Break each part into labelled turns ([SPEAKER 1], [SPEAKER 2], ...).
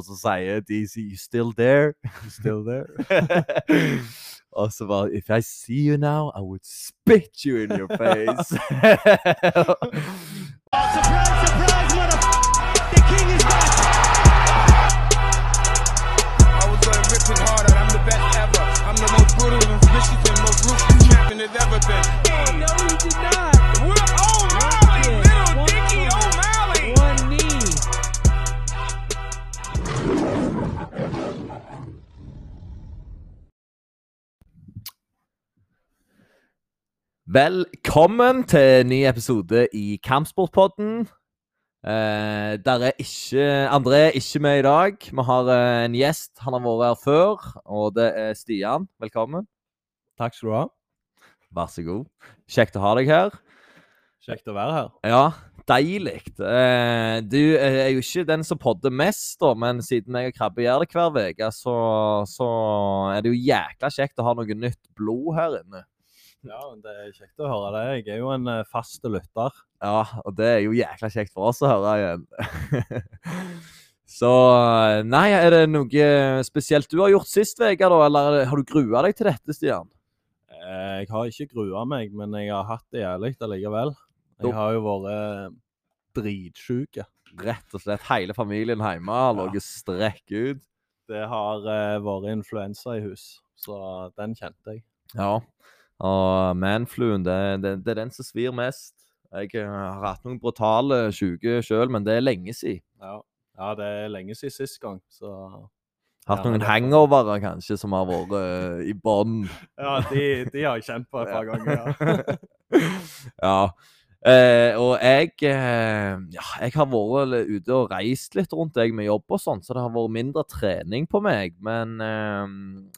[SPEAKER 1] så sier DC You still there?
[SPEAKER 2] You still there?
[SPEAKER 1] also, bare If I see you now, I would spit you in your face.
[SPEAKER 3] Surprise, surprise,
[SPEAKER 1] Velkommen til en ny episode i Kampsportpodden. Eh, der er ikke André er ikke med i dag. Vi har eh, en gjest. Han har vært her før, og det er Stian. Velkommen.
[SPEAKER 2] Takk skal du ha.
[SPEAKER 1] Vær så god. Kjekt å ha deg her.
[SPEAKER 2] Kjekt å være her.
[SPEAKER 1] Ja, deilig. Eh, du er jo ikke den som podder mest, da, men siden jeg og Krabbe gjør det hver uke, så, så er det jo jækla kjekt å ha noe nytt blod her inne.
[SPEAKER 2] Ja, det er kjekt å høre det. Jeg er jo en eh, fast lytter.
[SPEAKER 1] Ja, og det er jo jækla kjekt for oss å høre igjen. Så Nei, er det noe spesielt du har gjort sist uke, da? Eller er har du grua deg til dette, Stian?
[SPEAKER 2] Eh, Jeg har ikke grua meg, men jeg har hatt det jævlig allikevel. Jeg har jo vært dritsjuk.
[SPEAKER 1] Rett og slett hele familien hjemme har
[SPEAKER 2] Ja.
[SPEAKER 1] strekk ut.
[SPEAKER 2] Det har eh, vært influensa i hus, så den kjente jeg.
[SPEAKER 1] Ja. Og manfluen, det, det, det er den som svir mest. Jeg eh, har hatt noen brutale syke sjøl, men det er lenge siden.
[SPEAKER 2] Ja. ja, det er lenge siden sist gang, så
[SPEAKER 1] Hatt
[SPEAKER 2] Ja,
[SPEAKER 1] noen
[SPEAKER 2] er-
[SPEAKER 1] hangovere kanskje som har vært uh, i bånn.
[SPEAKER 2] Ja, de, de har jeg kjent på et par ganger, ja.
[SPEAKER 1] ja. Eh, og jeg eh, Ja, jeg har vært ute og reist litt rundt jeg med jobb og sånn, så det har vært mindre trening på meg. Men eh,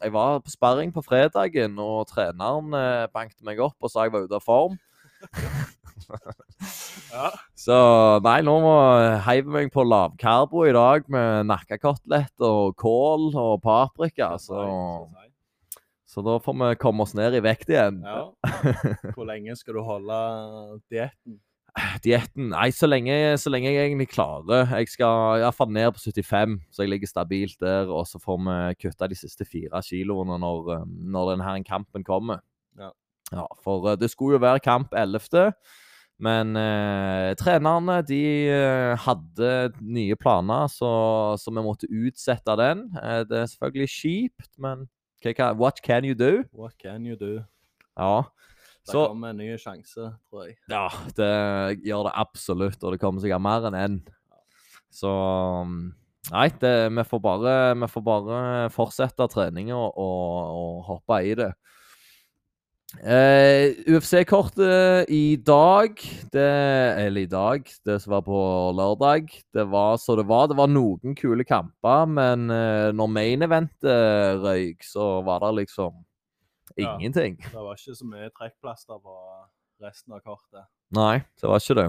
[SPEAKER 1] jeg var på sparring på fredagen, og treneren eh, banket meg opp og sa jeg var ute av form.
[SPEAKER 2] ja.
[SPEAKER 1] Så nei, nå må jeg heive meg på lavkarbo i dag med nakkekoteletter og kål og paprika. Så, så da får vi komme oss ned i vekt igjen.
[SPEAKER 2] Ja. Hvor lenge skal du holde dietten?
[SPEAKER 1] Dietten Nei, så lenge, så lenge jeg egentlig klarer. Jeg skal iallfall ned på 75, så jeg ligger stabilt der. Og så får vi kutta de siste fire kiloene når, eh, når denne kampen kommer.
[SPEAKER 2] Ja.
[SPEAKER 1] Ja, For eh, det skulle jo være kamp 11., men eh, trenerne de eh, hadde nye planer, så, så vi måtte utsette den. Det er selvfølgelig kjipt, men kan- what can you do?
[SPEAKER 2] What can you do?
[SPEAKER 1] Ja.
[SPEAKER 2] Det
[SPEAKER 1] Så
[SPEAKER 2] kommer en ny sjanse, tror jeg.
[SPEAKER 1] ja, det gjør det absolutt, og det kommer sikkert mer enn én. Så um, Nei, det, vi, får bare, vi får bare fortsette treninga og, og hoppe i det. Eh, UFC-kortet i dag det, Eller i dag, det som var på lørdag. Det var så det var. Det var noen kule kamper, men uh, når main eventet røyk, så var det liksom ingenting. Ja.
[SPEAKER 2] Det var ikke så mye trekkplaster på resten av kortet.
[SPEAKER 1] Nei, det var ikke det.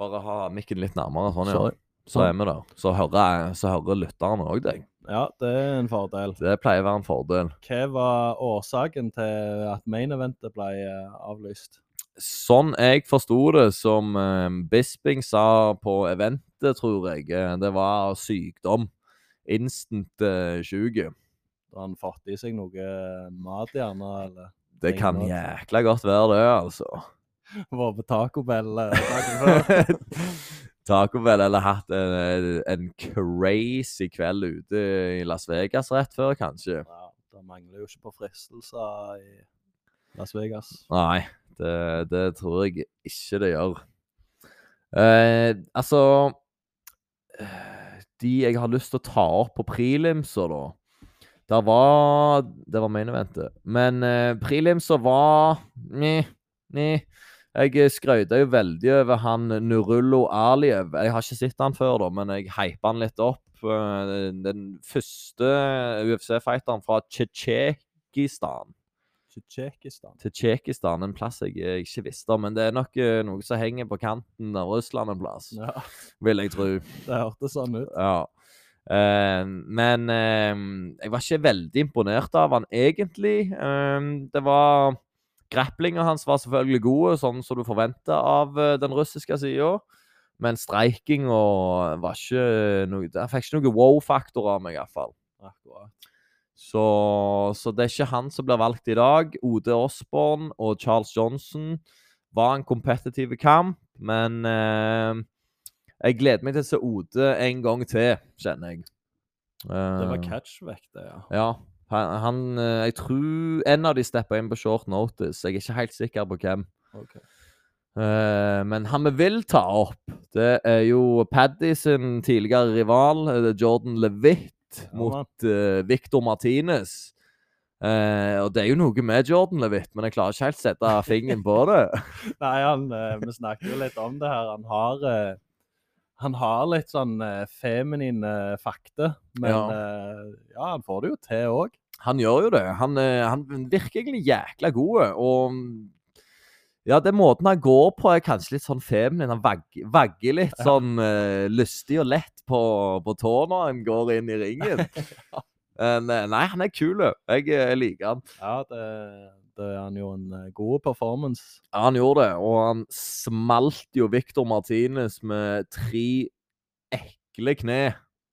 [SPEAKER 1] Bare ha mikken litt nærmere. Sånn, ja. Så er vi der. Så hører, så hører lytterne òg deg.
[SPEAKER 2] Ja, det er en fordel.
[SPEAKER 1] Det pleier å være en fordel.
[SPEAKER 2] Hva var årsaken til at main eventet ble eh, avlyst?
[SPEAKER 1] Sånn jeg forsto det, som eh, Bisping sa på eventet, tror jeg, eh, det var sykdom. Instant uh, sjuke.
[SPEAKER 2] Har han fått i seg noe mat, gjerne? Eller
[SPEAKER 1] Det kan jækla godt være det, altså.
[SPEAKER 2] vært på Taco Bell dagen før?
[SPEAKER 1] Taco Bell eller hatt en, en crazy kveld ute i Las Vegas rett før, kanskje.
[SPEAKER 2] Ja, det mangler jo ikke på fristelser i Las Vegas.
[SPEAKER 1] Nei, det, det tror jeg ikke det gjør. Eh, altså eh, De jeg har lyst til å ta opp på prelimser, da Der var Det var main eventet. Men eh, prelimser var Neh, neh. Jeg skrøyta jo veldig over han Nurullo Aliev. Jeg har ikke sett han før, da, men jeg hypa han litt opp. Eh, Den første UFC-fighteren fra Tsjetsjekistan
[SPEAKER 2] Tsjetsjekistan.
[SPEAKER 1] til en plass jeg eh, ikke visste om. Men det er nok eh, noe som henger på kanten av Russland en plass,
[SPEAKER 2] Ja,
[SPEAKER 1] vil jeg tro.
[SPEAKER 2] det hørtes sånn ut.
[SPEAKER 1] Ja. Uh, men uh, jeg var ikke veldig imponert av han egentlig. Eh, det var Grapplinga hans var selvfølgelig gode, sånn som du forventer av eh, den russiske sida. Men streikinga var ikke noe Han fikk ikke noe wow-faktor av meg, iallfall. Så, så det er ikke han som blir valgt i dag. Ode Osborne og Charles Johnson var en kompetitiv kamp, men eh, jeg gleder meg til å se Ode en gang til, kjenner jeg.
[SPEAKER 2] Det var
[SPEAKER 1] Eh,
[SPEAKER 2] catchvekt, det, ja.
[SPEAKER 1] Ja. Han, han eh, Jeg tror en av de steppa inn på short notice. Jeg er ikke helt sikker på hvem.
[SPEAKER 2] Okay.
[SPEAKER 1] Uh, men han vi vil ta opp, det er jo Paddy sin tidligere rival, eh, Jordan Levitt,
[SPEAKER 2] Ja,
[SPEAKER 1] mot uh, Victor Martinez. Uh, og det er jo noe med Jordan Levitt, men jeg klarer ikke helt sette fingeren på det.
[SPEAKER 2] Nei, han, vi snakker jo litt om det her. Han har, han har litt sånn feminine fakter, men
[SPEAKER 1] Ja.
[SPEAKER 2] ja, han får det jo til òg.
[SPEAKER 1] Han gjør jo det. Han, eh, han virker egentlig jækla god. Og ja, den måten han går på, er kanskje litt sånn feminin. Han vagger, vagger litt sånn uh, lystig og lett på, på tå når han går inn i ringen. Men, eh, nei, han er kul. Jeg, jeg liker han.
[SPEAKER 2] Ja, det, det han jo en eh, god performance.
[SPEAKER 1] Ja, han gjorde det. Og han smalt jo Victor Martinez med tre ekle kne.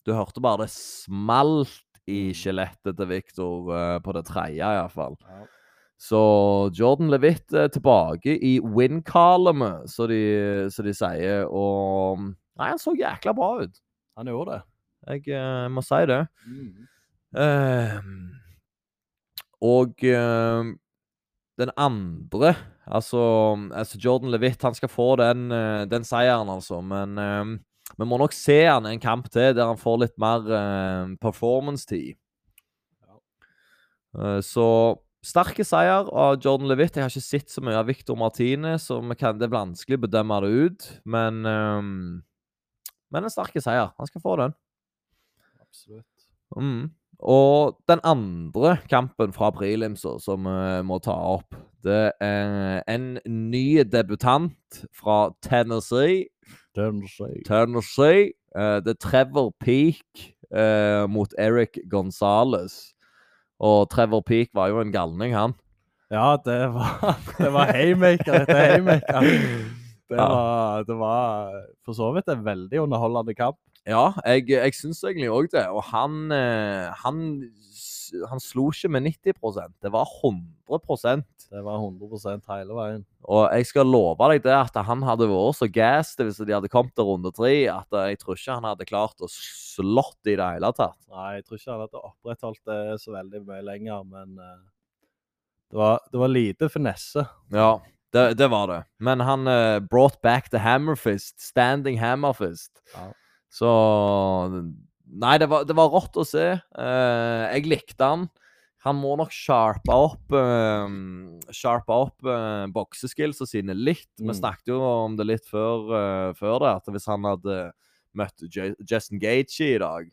[SPEAKER 1] Du hørte bare det smalt i skjelettet til Victor uh, på det tredje, iallfall.
[SPEAKER 2] Ja.
[SPEAKER 1] Så Jordan Levitt er tilbake i win-columnet, så, de- så de sier. Og Nei, han så jækla bra ut.
[SPEAKER 2] Han gjorde det.
[SPEAKER 1] Jeg uh, må si det.
[SPEAKER 2] Mm.
[SPEAKER 1] Uh, og uh, den andre altså, altså Jordan Levitt han skal få den, den seieren, altså. Men ehm, vi må nok se han en kamp til der han får litt mer uh, performance-tid. Uh, så sterke seier av Jordan Levitt. Jeg har ikke sett så mye av Victor Martinez, så kan, det er vanskelig å bedømme det ut. Men, ehm, men en sterke seier. Han skal få den.
[SPEAKER 2] Absolutt.
[SPEAKER 1] Mm. Og den andre kampen fra prelimsa som vi må ta opp, det er en ny debutant fra Tennessee.
[SPEAKER 2] Tennessee.
[SPEAKER 1] Tennessee. Uh, det er Trevor Peak uh, mot Eric Gonzales. Og Trevor Peak var jo en galning, han.
[SPEAKER 2] Ja, det var, det var haymaker etter haymaker. Det
[SPEAKER 1] Ja.
[SPEAKER 2] var, det var for så vidt en veldig underholdende kamp.
[SPEAKER 1] Ja, jeg, jeg syns egentlig òg det. Og han, eh, han Han slo ikke med 90% Det var 100
[SPEAKER 2] Det var 100% hele veien.
[SPEAKER 1] Og jeg skal love deg det at han hadde vært så gassed hvis de hadde kommet til runde tre, at jeg tror ikke han hadde klart å slått i det hele tatt.
[SPEAKER 2] Nei, jeg tror ikke han hadde opprettholdt det så veldig mye lenger, men uh, det, var, det var lite finesse.
[SPEAKER 1] Ja, det, det var det. Men han uh, brought back the hammerfist. Standing hammerfist.
[SPEAKER 2] Ja.
[SPEAKER 1] Så Nei, det var, det var rått å se. Uh, jeg likte han. Han må nok sharpe opp um, Sharpe opp uh, bokseskillsa sine litt. Vi
[SPEAKER 2] Mm.
[SPEAKER 1] snakket jo om det litt før, uh, før det, at hvis han hadde møtt J Justin Gaethje i dag,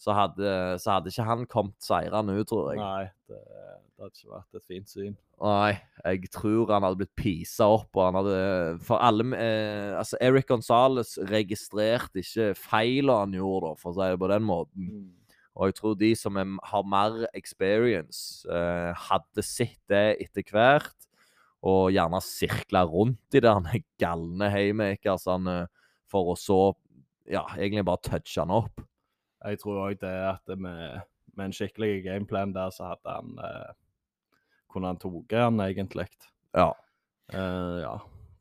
[SPEAKER 1] så hadde, så hadde ikke han kommet seirende ut, tror jeg.
[SPEAKER 2] Nei, det, det hadde ikke vært et fint syn.
[SPEAKER 1] Nei, jeg tror han hadde blitt pisa opp, og han hadde For alle eh, Altså, Eric Gonzales registrerte ikke feilene han gjorde, for å si det på den måten. Og jeg tror de som er, har mer experience, eh, hadde sett det etter hvert, og gjerne sirkla rundt i det galne er galne haymakersene, for å så ja, egentlig bare touche han opp.
[SPEAKER 2] Jeg tror òg det at med, med en skikkelig gameplan der, så hadde han eh, Kunne han tatt han egentlig.
[SPEAKER 1] Ja.
[SPEAKER 2] Eh, ja,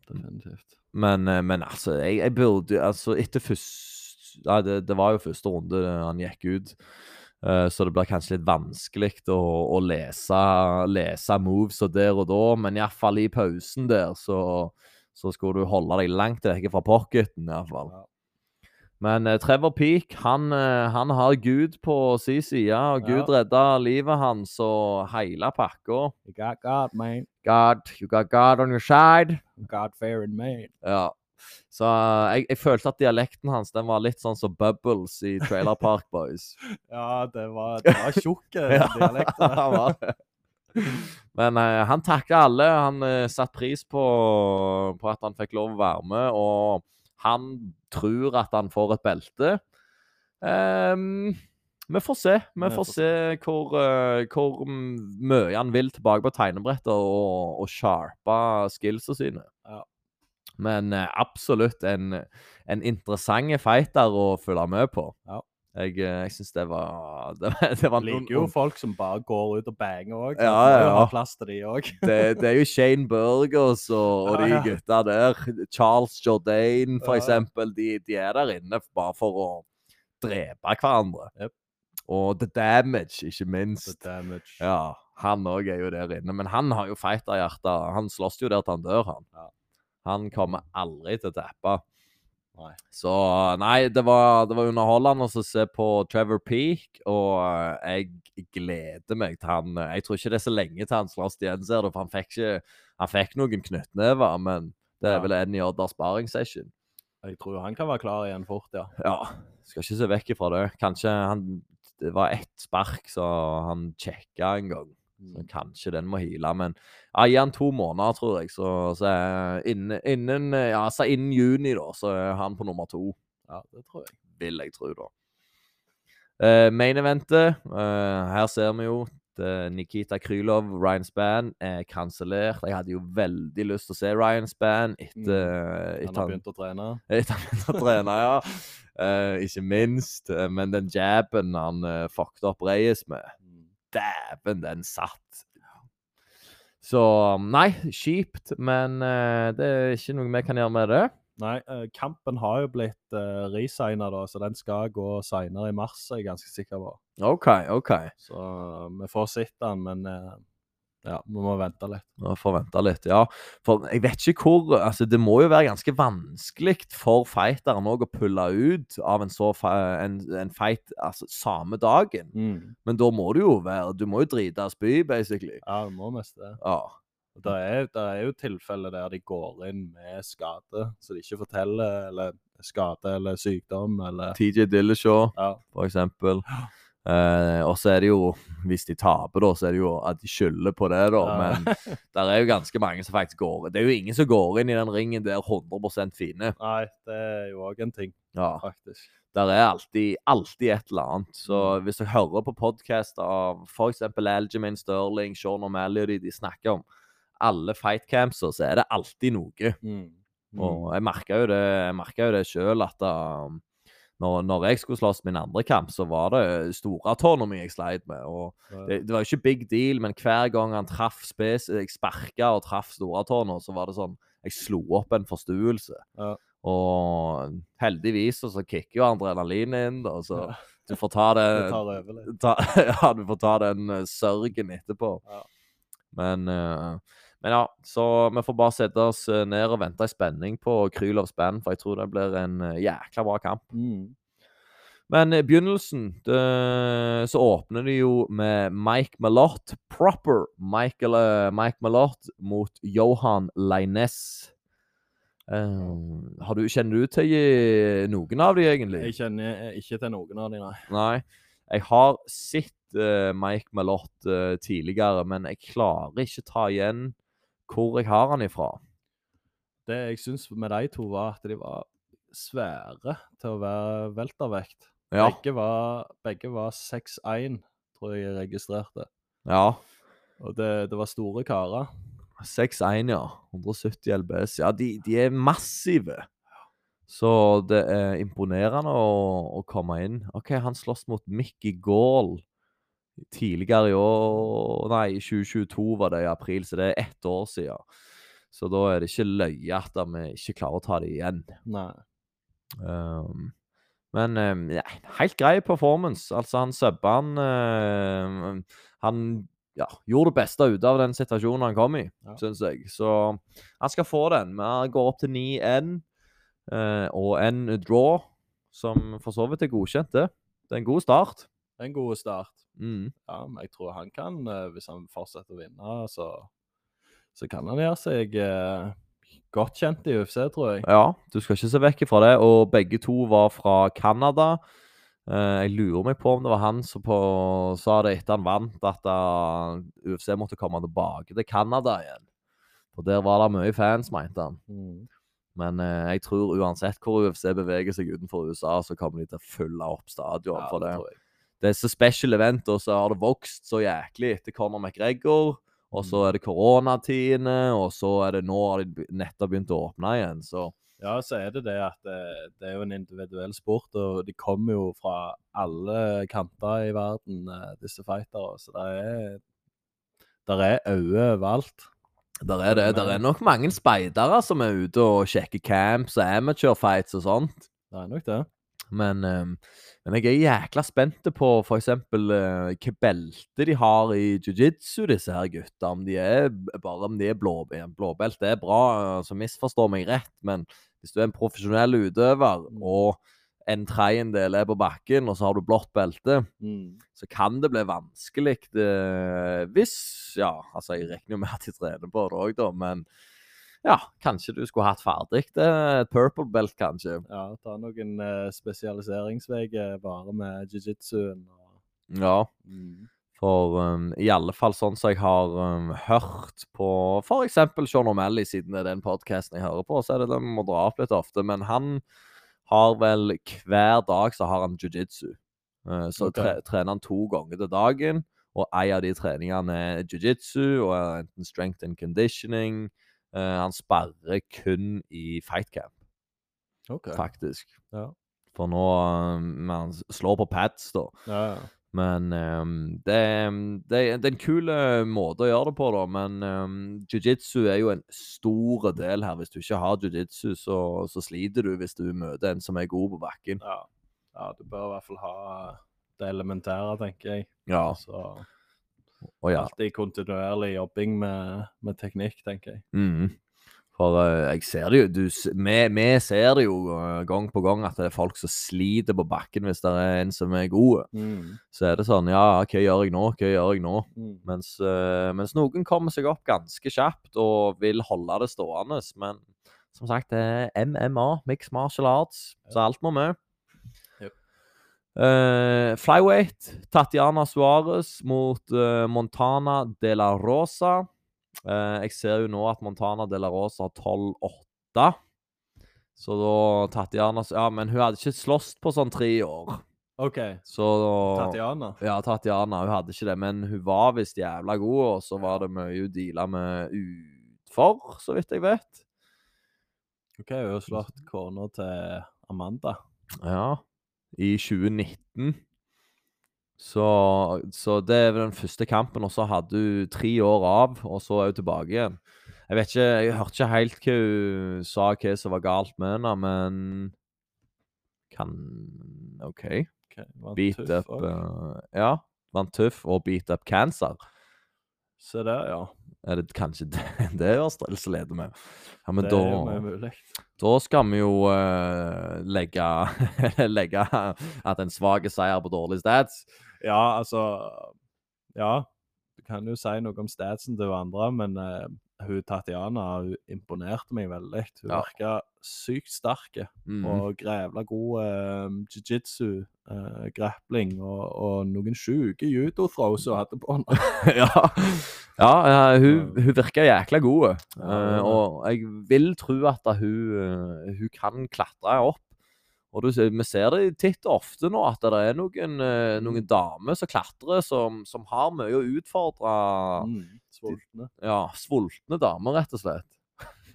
[SPEAKER 2] definitivt.
[SPEAKER 1] Men, eh, men altså, jeg, jeg burde Altså, etter først ja, det, det var jo første runde han gikk ut, eh, så det blir kanskje litt vanskelig å, å lese, lese moves og der og da, men iallfall i pausen der, så, så skulle du holde deg langt vekk fra pocketen, iallfall.
[SPEAKER 2] Ja.
[SPEAKER 1] Men eh, Trevor Peak, han, eh, han har Gud på sin side, og Gud
[SPEAKER 2] Ja.
[SPEAKER 1] redda livet hans og hele pakka.
[SPEAKER 2] You got God, man.
[SPEAKER 1] God, you got God on your side.
[SPEAKER 2] God-fearing man.
[SPEAKER 1] Ja. Så eh, jeg, jeg følte at dialekten hans den var litt sånn som Bubbles i Trailer Park Boys.
[SPEAKER 2] Ja, det var, det var tjukk
[SPEAKER 1] han var det. Men eh, han takka alle. Han uh, satte pris på, på at han fikk lov å være med, og han tror at han får et belte. Um, vi får se. Vi får se hvor, uh, hvor mye han vil tilbake på tegnebrettet og, og sharpe skillsene sine.
[SPEAKER 2] Ja.
[SPEAKER 1] Men eh, absolutt en, en interessant fighter å følge med på.
[SPEAKER 2] Ja.
[SPEAKER 1] Jeg, eh, jeg syns det var Det, det var
[SPEAKER 2] Liker jo folk som bare går ut og banger òg.
[SPEAKER 1] Ja, ja, ja.
[SPEAKER 2] Ha plass til de òg.
[SPEAKER 1] det, det er jo Shane Burgers og, og de gutta der. Charles Jourdain, for eksempel. De, de er der inne bare for å drepe hverandre.
[SPEAKER 2] Yep.
[SPEAKER 1] Og The Damage, ikke minst.
[SPEAKER 2] damage.
[SPEAKER 1] Ja, han òg er jo der inne. Men han har jo fighterhjerte. Han slåss jo der til han dør, han.
[SPEAKER 2] Ja.
[SPEAKER 1] Han kommer aldri til å tappe.
[SPEAKER 2] Nei.
[SPEAKER 1] Så nei, det var, det var underholdende å se på Trevor Peak, og eh, jeg gleder meg til han eh, Jeg tror ikke det er så lenge til han slåss igjen, ser du, for han fikk ikke Han fikk noen knyttnever, men det er vel en i Odda sparring session.
[SPEAKER 2] Jeg tror han kan være klar igjen fort, ja.
[SPEAKER 1] Ja, skal ikke se vekk ifra det. Kanskje han Det var ett spark så han sjekka en gang. Så
[SPEAKER 2] Mm.
[SPEAKER 1] kanskje den må heale, men ja, gi han to måneder, tror jeg. Så, så innen, innen, ja, så innen juni, da, så er han på nummer to.
[SPEAKER 2] Ja, det tror jeg.
[SPEAKER 1] vil jeg tro, da. Uh, main eventet, uh, her ser vi jo at Nikita Krylov, Ryan Spann, er kansellert. Jeg hadde jo veldig lyst til å se Ryan Spann etter,
[SPEAKER 2] Han
[SPEAKER 1] etter
[SPEAKER 2] har begynt å trene.
[SPEAKER 1] etter han begynte å trene, ja. Uh, ikke minst. eh, men den jabben han uh, fucked opp Reyes med,
[SPEAKER 2] Mm.
[SPEAKER 1] Dæven, den satt. Så nei, kjipt, men eh, det er ikke noe vi kan gjøre med det.
[SPEAKER 2] Nei, eh, kampen har jo blitt uh, resigna, da, så den skal gå seinere i mars, er jeg ganske sikker på.
[SPEAKER 1] OK, OK.
[SPEAKER 2] Så eh, vi får sett den, men eh, ja, vi må vente litt.
[SPEAKER 1] Nå får vente litt, ja. For jeg vet ikke hvor Altså, det må jo være ganske vanskelig for fighteren å pulle ut av en så en, en fight altså, samme dagen. Men da må du jo være Du må jo drite og spy, basically.
[SPEAKER 2] Ja, du må mest det.
[SPEAKER 1] Ja.
[SPEAKER 2] Det er, det er jo tilfeller der de går inn med skade, så de ikke forteller eller skade eller sykdom eller
[SPEAKER 1] TJ Dillashaw,
[SPEAKER 2] Ja.
[SPEAKER 1] for eksempel. Eh, og så er det jo, hvis de taper, da, så er det jo at de skylder på det, da.
[SPEAKER 2] Ja.
[SPEAKER 1] Men der er jo ganske mange som faktisk går Det er jo ingen som går inn i den ringen der 100% fine.
[SPEAKER 2] Nei, det er jo òg en ting,
[SPEAKER 1] Ja.
[SPEAKER 2] faktisk.
[SPEAKER 1] Der er alltid, alltid et eller annet. Så hvis du hører på podkast av f.eks. Algemin Sterling, Sean O'Malley og de, de snakker om alle fightcampser, så er det alltid noe.
[SPEAKER 2] Mm.
[SPEAKER 1] Og jeg merka jo det, jeg jo det sjøl at um, når, når jeg skulle slåss min andre kamp, så var det storatårna mi jeg sleit med. og det, det var jo ikke big deal, men hver gang han traff spes, jeg sparka og traff storatårna, så var det sånn Jeg slo opp en forstuelse.
[SPEAKER 2] Ja.
[SPEAKER 1] Og heldigvis så, så kicker jo adrenalinet inn, da, så
[SPEAKER 2] Ja.
[SPEAKER 1] du får ta det,
[SPEAKER 2] Det tar over litt.
[SPEAKER 1] ta, Ja, du får ta den eh, sørgen etterpå.
[SPEAKER 2] Ja.
[SPEAKER 1] Men eh, men ja, så vi får bare sette oss eh, ned og vente i spenning på Krylovs band, for jeg tror det blir en eh, jækla bra kamp.
[SPEAKER 2] Mm.
[SPEAKER 1] Men i begynnelsen det, så åpner de jo med Mike Malott, proper Michael, eh, Mike Malott mot Johan Leines. Eh, har du, kjenner du til eh, noen av de egentlig?
[SPEAKER 2] Jeg kjenner ikke til noen av de, nei.
[SPEAKER 1] Nei. Jeg har sett uh, Mike Malott uh, tidligere, men jeg klarer ikke ta igjen hvor jeg har han ifra.
[SPEAKER 2] Det jeg syns med de to, var at de var svære til å være weltervekt.
[SPEAKER 1] Ja.
[SPEAKER 2] Begge var, begge var 6'1, tror jeg jeg registrerte.
[SPEAKER 1] ja.
[SPEAKER 2] Og det, det var store karer.
[SPEAKER 1] 6'1, ja. 170 LBS. Ja, de, de er massive. Så det er imponerende å, å komme inn. OK, han slåss mot Mickey Gall tidligere i år Nei, i 2022 var det i april, så det er ett år siden. Så da er det ikke løye at vi ikke klarer å ta det igjen.
[SPEAKER 2] Nei.
[SPEAKER 1] Um, men um, ja, helt grei performance. Altså, han subba han um, Han ja, gjorde det beste ut av den situasjonen han kom i,
[SPEAKER 2] Ja.
[SPEAKER 1] syns jeg. Så han skal få den. Vi går opp til 9-1 eh, og en draw, som for så vidt er godkjent, det. Det er en god start.
[SPEAKER 2] En god start.
[SPEAKER 1] Mm.
[SPEAKER 2] Ja, men jeg tror han kan, eh, hvis han fortsetter å vinne, så, så kan han gjøre seg eh, godt kjent i UFC, tror jeg.
[SPEAKER 1] Ja, du skal ikke se vekk fra det. Og begge to var fra Canada. Eh, jeg lurer meg på om det var han som på, sa det etter han vant, at UFC måtte komme tilbake til Canada igjen. For der var det mye fans, mente han.
[SPEAKER 2] Mm.
[SPEAKER 1] Men jeg tror uansett hvor UFC beveger seg utenfor USA, så kommer de til å fylle opp stadion
[SPEAKER 2] Ja,
[SPEAKER 1] for det.
[SPEAKER 2] tror jeg.
[SPEAKER 1] Det så special event, og så har det vokst så jæklig etter Conor McGregor Og så er det koronatidene, og så er det nå har de nettopp begynt å åpne igjen. Så
[SPEAKER 2] Ja, så er det det at det, det er jo en individuell sport, og de kommer jo fra alle kanter i verden, eh, disse fightere. Så det er der er øyne overalt.
[SPEAKER 1] der er det. Der er nok mange speidere som er ute og sjekker camps og amateur fights og sånt.
[SPEAKER 2] Det er nok det.
[SPEAKER 1] Men, ehm, men jeg er jækla spent på f.eks. Uh, hva belte de har i jiu-jitsu, disse her gutta. Om de er bare om de er blå, blåbelte er bra, så misforstår meg rett. Men hvis du er en profesjonell utøver,
[SPEAKER 2] Mm.
[SPEAKER 1] og en tredjedel er på bakken, og så har du blått belte,
[SPEAKER 2] Mm.
[SPEAKER 1] så kan det bli vanskelig det, hvis Ja, altså, jeg regner jo med at de trener på det òg, da, men ja, kanskje du skulle hatt ferdig. Et purple belt, kanskje.
[SPEAKER 2] Ja, ta noen uh, spesialiseringsveier bare med jiu-jitsuen. og-
[SPEAKER 1] Ja.
[SPEAKER 2] Mm.
[SPEAKER 1] For um, i alle fall sånn som jeg har um, hørt på f.eks. Sean O'Malley, siden det er den podkasten jeg hører på, så er det den vi må dra opp litt ofte. Men han har vel hver dag så har han jiu-jitsu. Uh, så
[SPEAKER 2] okay.
[SPEAKER 1] tre, trener han to ganger til dagen, og en av de treningene er jiu-jitsu og enten strength and conditioning. Eh, han sparrer kun i fight camp,
[SPEAKER 2] OK.
[SPEAKER 1] faktisk.
[SPEAKER 2] Ja.
[SPEAKER 1] For nå um, Han slår på pads, da.
[SPEAKER 2] Ja, ja.
[SPEAKER 1] Men um, det, det, det er en kul eh, måte å gjøre det på, da. Men um, jiu-jitsu er jo en stor del her. Hvis du ikke har jiu-jitsu, så, så sliter du hvis du møter en som er god på bakken.
[SPEAKER 2] ja. ja, du bør i hvert fall ha det elementære, tenker jeg.
[SPEAKER 1] Ja,
[SPEAKER 2] Så
[SPEAKER 1] og ja.
[SPEAKER 2] alltid kontinuerlig jobbing med, med teknikk, tenker jeg.
[SPEAKER 1] Mm. For uh, jeg ser det jo du, vi, vi ser det jo uh, gang på gang at det er folk som sliter på bakken hvis det er en som er god.
[SPEAKER 2] Mm.
[SPEAKER 1] Så er det sånn Ja, hva gjør jeg nå? Hva gjør jeg nå?
[SPEAKER 2] Mm.
[SPEAKER 1] Mens, uh, mens noen kommer seg opp ganske kjapt og vil holde det stående. Men som sagt, det er MMA, mixed martial arts, så alt må med. Eh, flyweight, Tatiana Suárez mot uh, Montana de la Rosa. Uh, jeg ser jo nå at Montana de la Rosa har 12-8. Så da Tatiana Ja, men hun hadde ikke slåss på sånn tre år.
[SPEAKER 2] OK.
[SPEAKER 1] Så
[SPEAKER 2] Tatiana.
[SPEAKER 1] ja, Tatiana hun hadde ikke det, men hun var visst jævla god, og så var det mye hun deala med utfor, så vidt jeg vet.
[SPEAKER 2] OK, hun har slått kona til Amanda.
[SPEAKER 1] Ja, i 2019. Så, så det er den første kampen, og så hadde hun tre år av, og så er hun tilbake igjen. Jeg vet ikke, jeg hørte ikke helt hva hun sa hva som var galt med henne, men kan OK.
[SPEAKER 2] okay
[SPEAKER 1] Beat
[SPEAKER 2] tøff
[SPEAKER 1] up uh, Ja, vant tøff og beat up cancer.
[SPEAKER 2] Se der, ja.
[SPEAKER 1] Er det kanskje det, det Østrels leder med? Ja, men
[SPEAKER 2] det er jo mulig.
[SPEAKER 1] da skal vi jo uh, legge, legge at en svak seier på dårlig stats.
[SPEAKER 2] Ja, altså Ja, du kan jo si noe om statsen til hverandre, men eh, hun Tatiana hun imponerte meg veldig. Hun
[SPEAKER 1] Ja.
[SPEAKER 2] virka sykt sterk
[SPEAKER 1] mm.
[SPEAKER 2] og grevla god eh, jiu-jitsu, eh, grappling og, og noen sjuke judo-throws hun hadde på henne.
[SPEAKER 1] ja, ja uh, hun, hun virker jækla god. Eh, og jeg vil tro at hun, uh, hun kan klatre opp. Og du, vi ser det titt og ofte nå, at det er noen, eh,
[SPEAKER 2] Mm.
[SPEAKER 1] noen damer som klatrer, som, som har mye å utfordre
[SPEAKER 2] Mm, svultne.
[SPEAKER 1] Ja, svultne damer, rett og slett.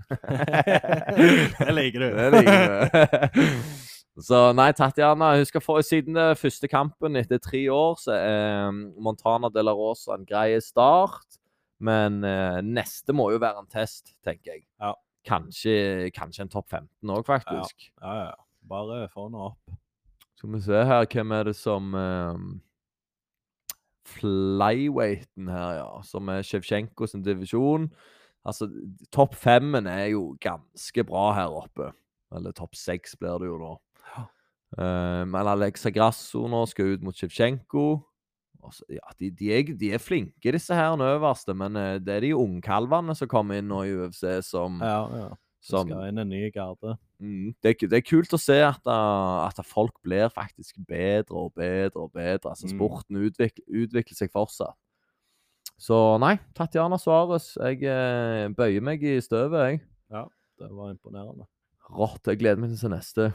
[SPEAKER 2] det liker du.
[SPEAKER 1] Det liker du. Så nei, Tatjana, hun skal få siden det første kampen etter tre år, så er um, Montana de la Rosa en grei start. Men eh, neste må jo være en test, tenker jeg.
[SPEAKER 2] Ja.
[SPEAKER 1] Kanskje, kanskje en topp 15 òg, faktisk.
[SPEAKER 2] Ja, ja. Bare få den opp.
[SPEAKER 1] Skal vi se her, hvem er det som um, Flyweighten her, ja. Som er Shevchenko sin divisjon. Altså, topp femmen er jo ganske bra her oppe. Eller topp seks blir det jo nå. Um, men Alexa Grasso nå skal ut mot Shevchenko. Altså, Ja, de, de, er, de er flinke, disse her den øverste, men eh, det er de ungkalvene som kommer inn nå i UFC, som,
[SPEAKER 2] Ja, ja.
[SPEAKER 1] Som
[SPEAKER 2] skal inn en ny garde.
[SPEAKER 1] Mm, det, er, det er kult å se at, uh, at folk blir faktisk bedre og bedre og bedre. Altså
[SPEAKER 2] Mm.
[SPEAKER 1] Sporten utvikler, utvikler seg fortsatt. Så nei, Tatjana Suárez. Jeg eh, bøyer meg i støvet, jeg.
[SPEAKER 2] Ja, Det var imponerende.
[SPEAKER 1] Rått. Jeg gleder meg til neste.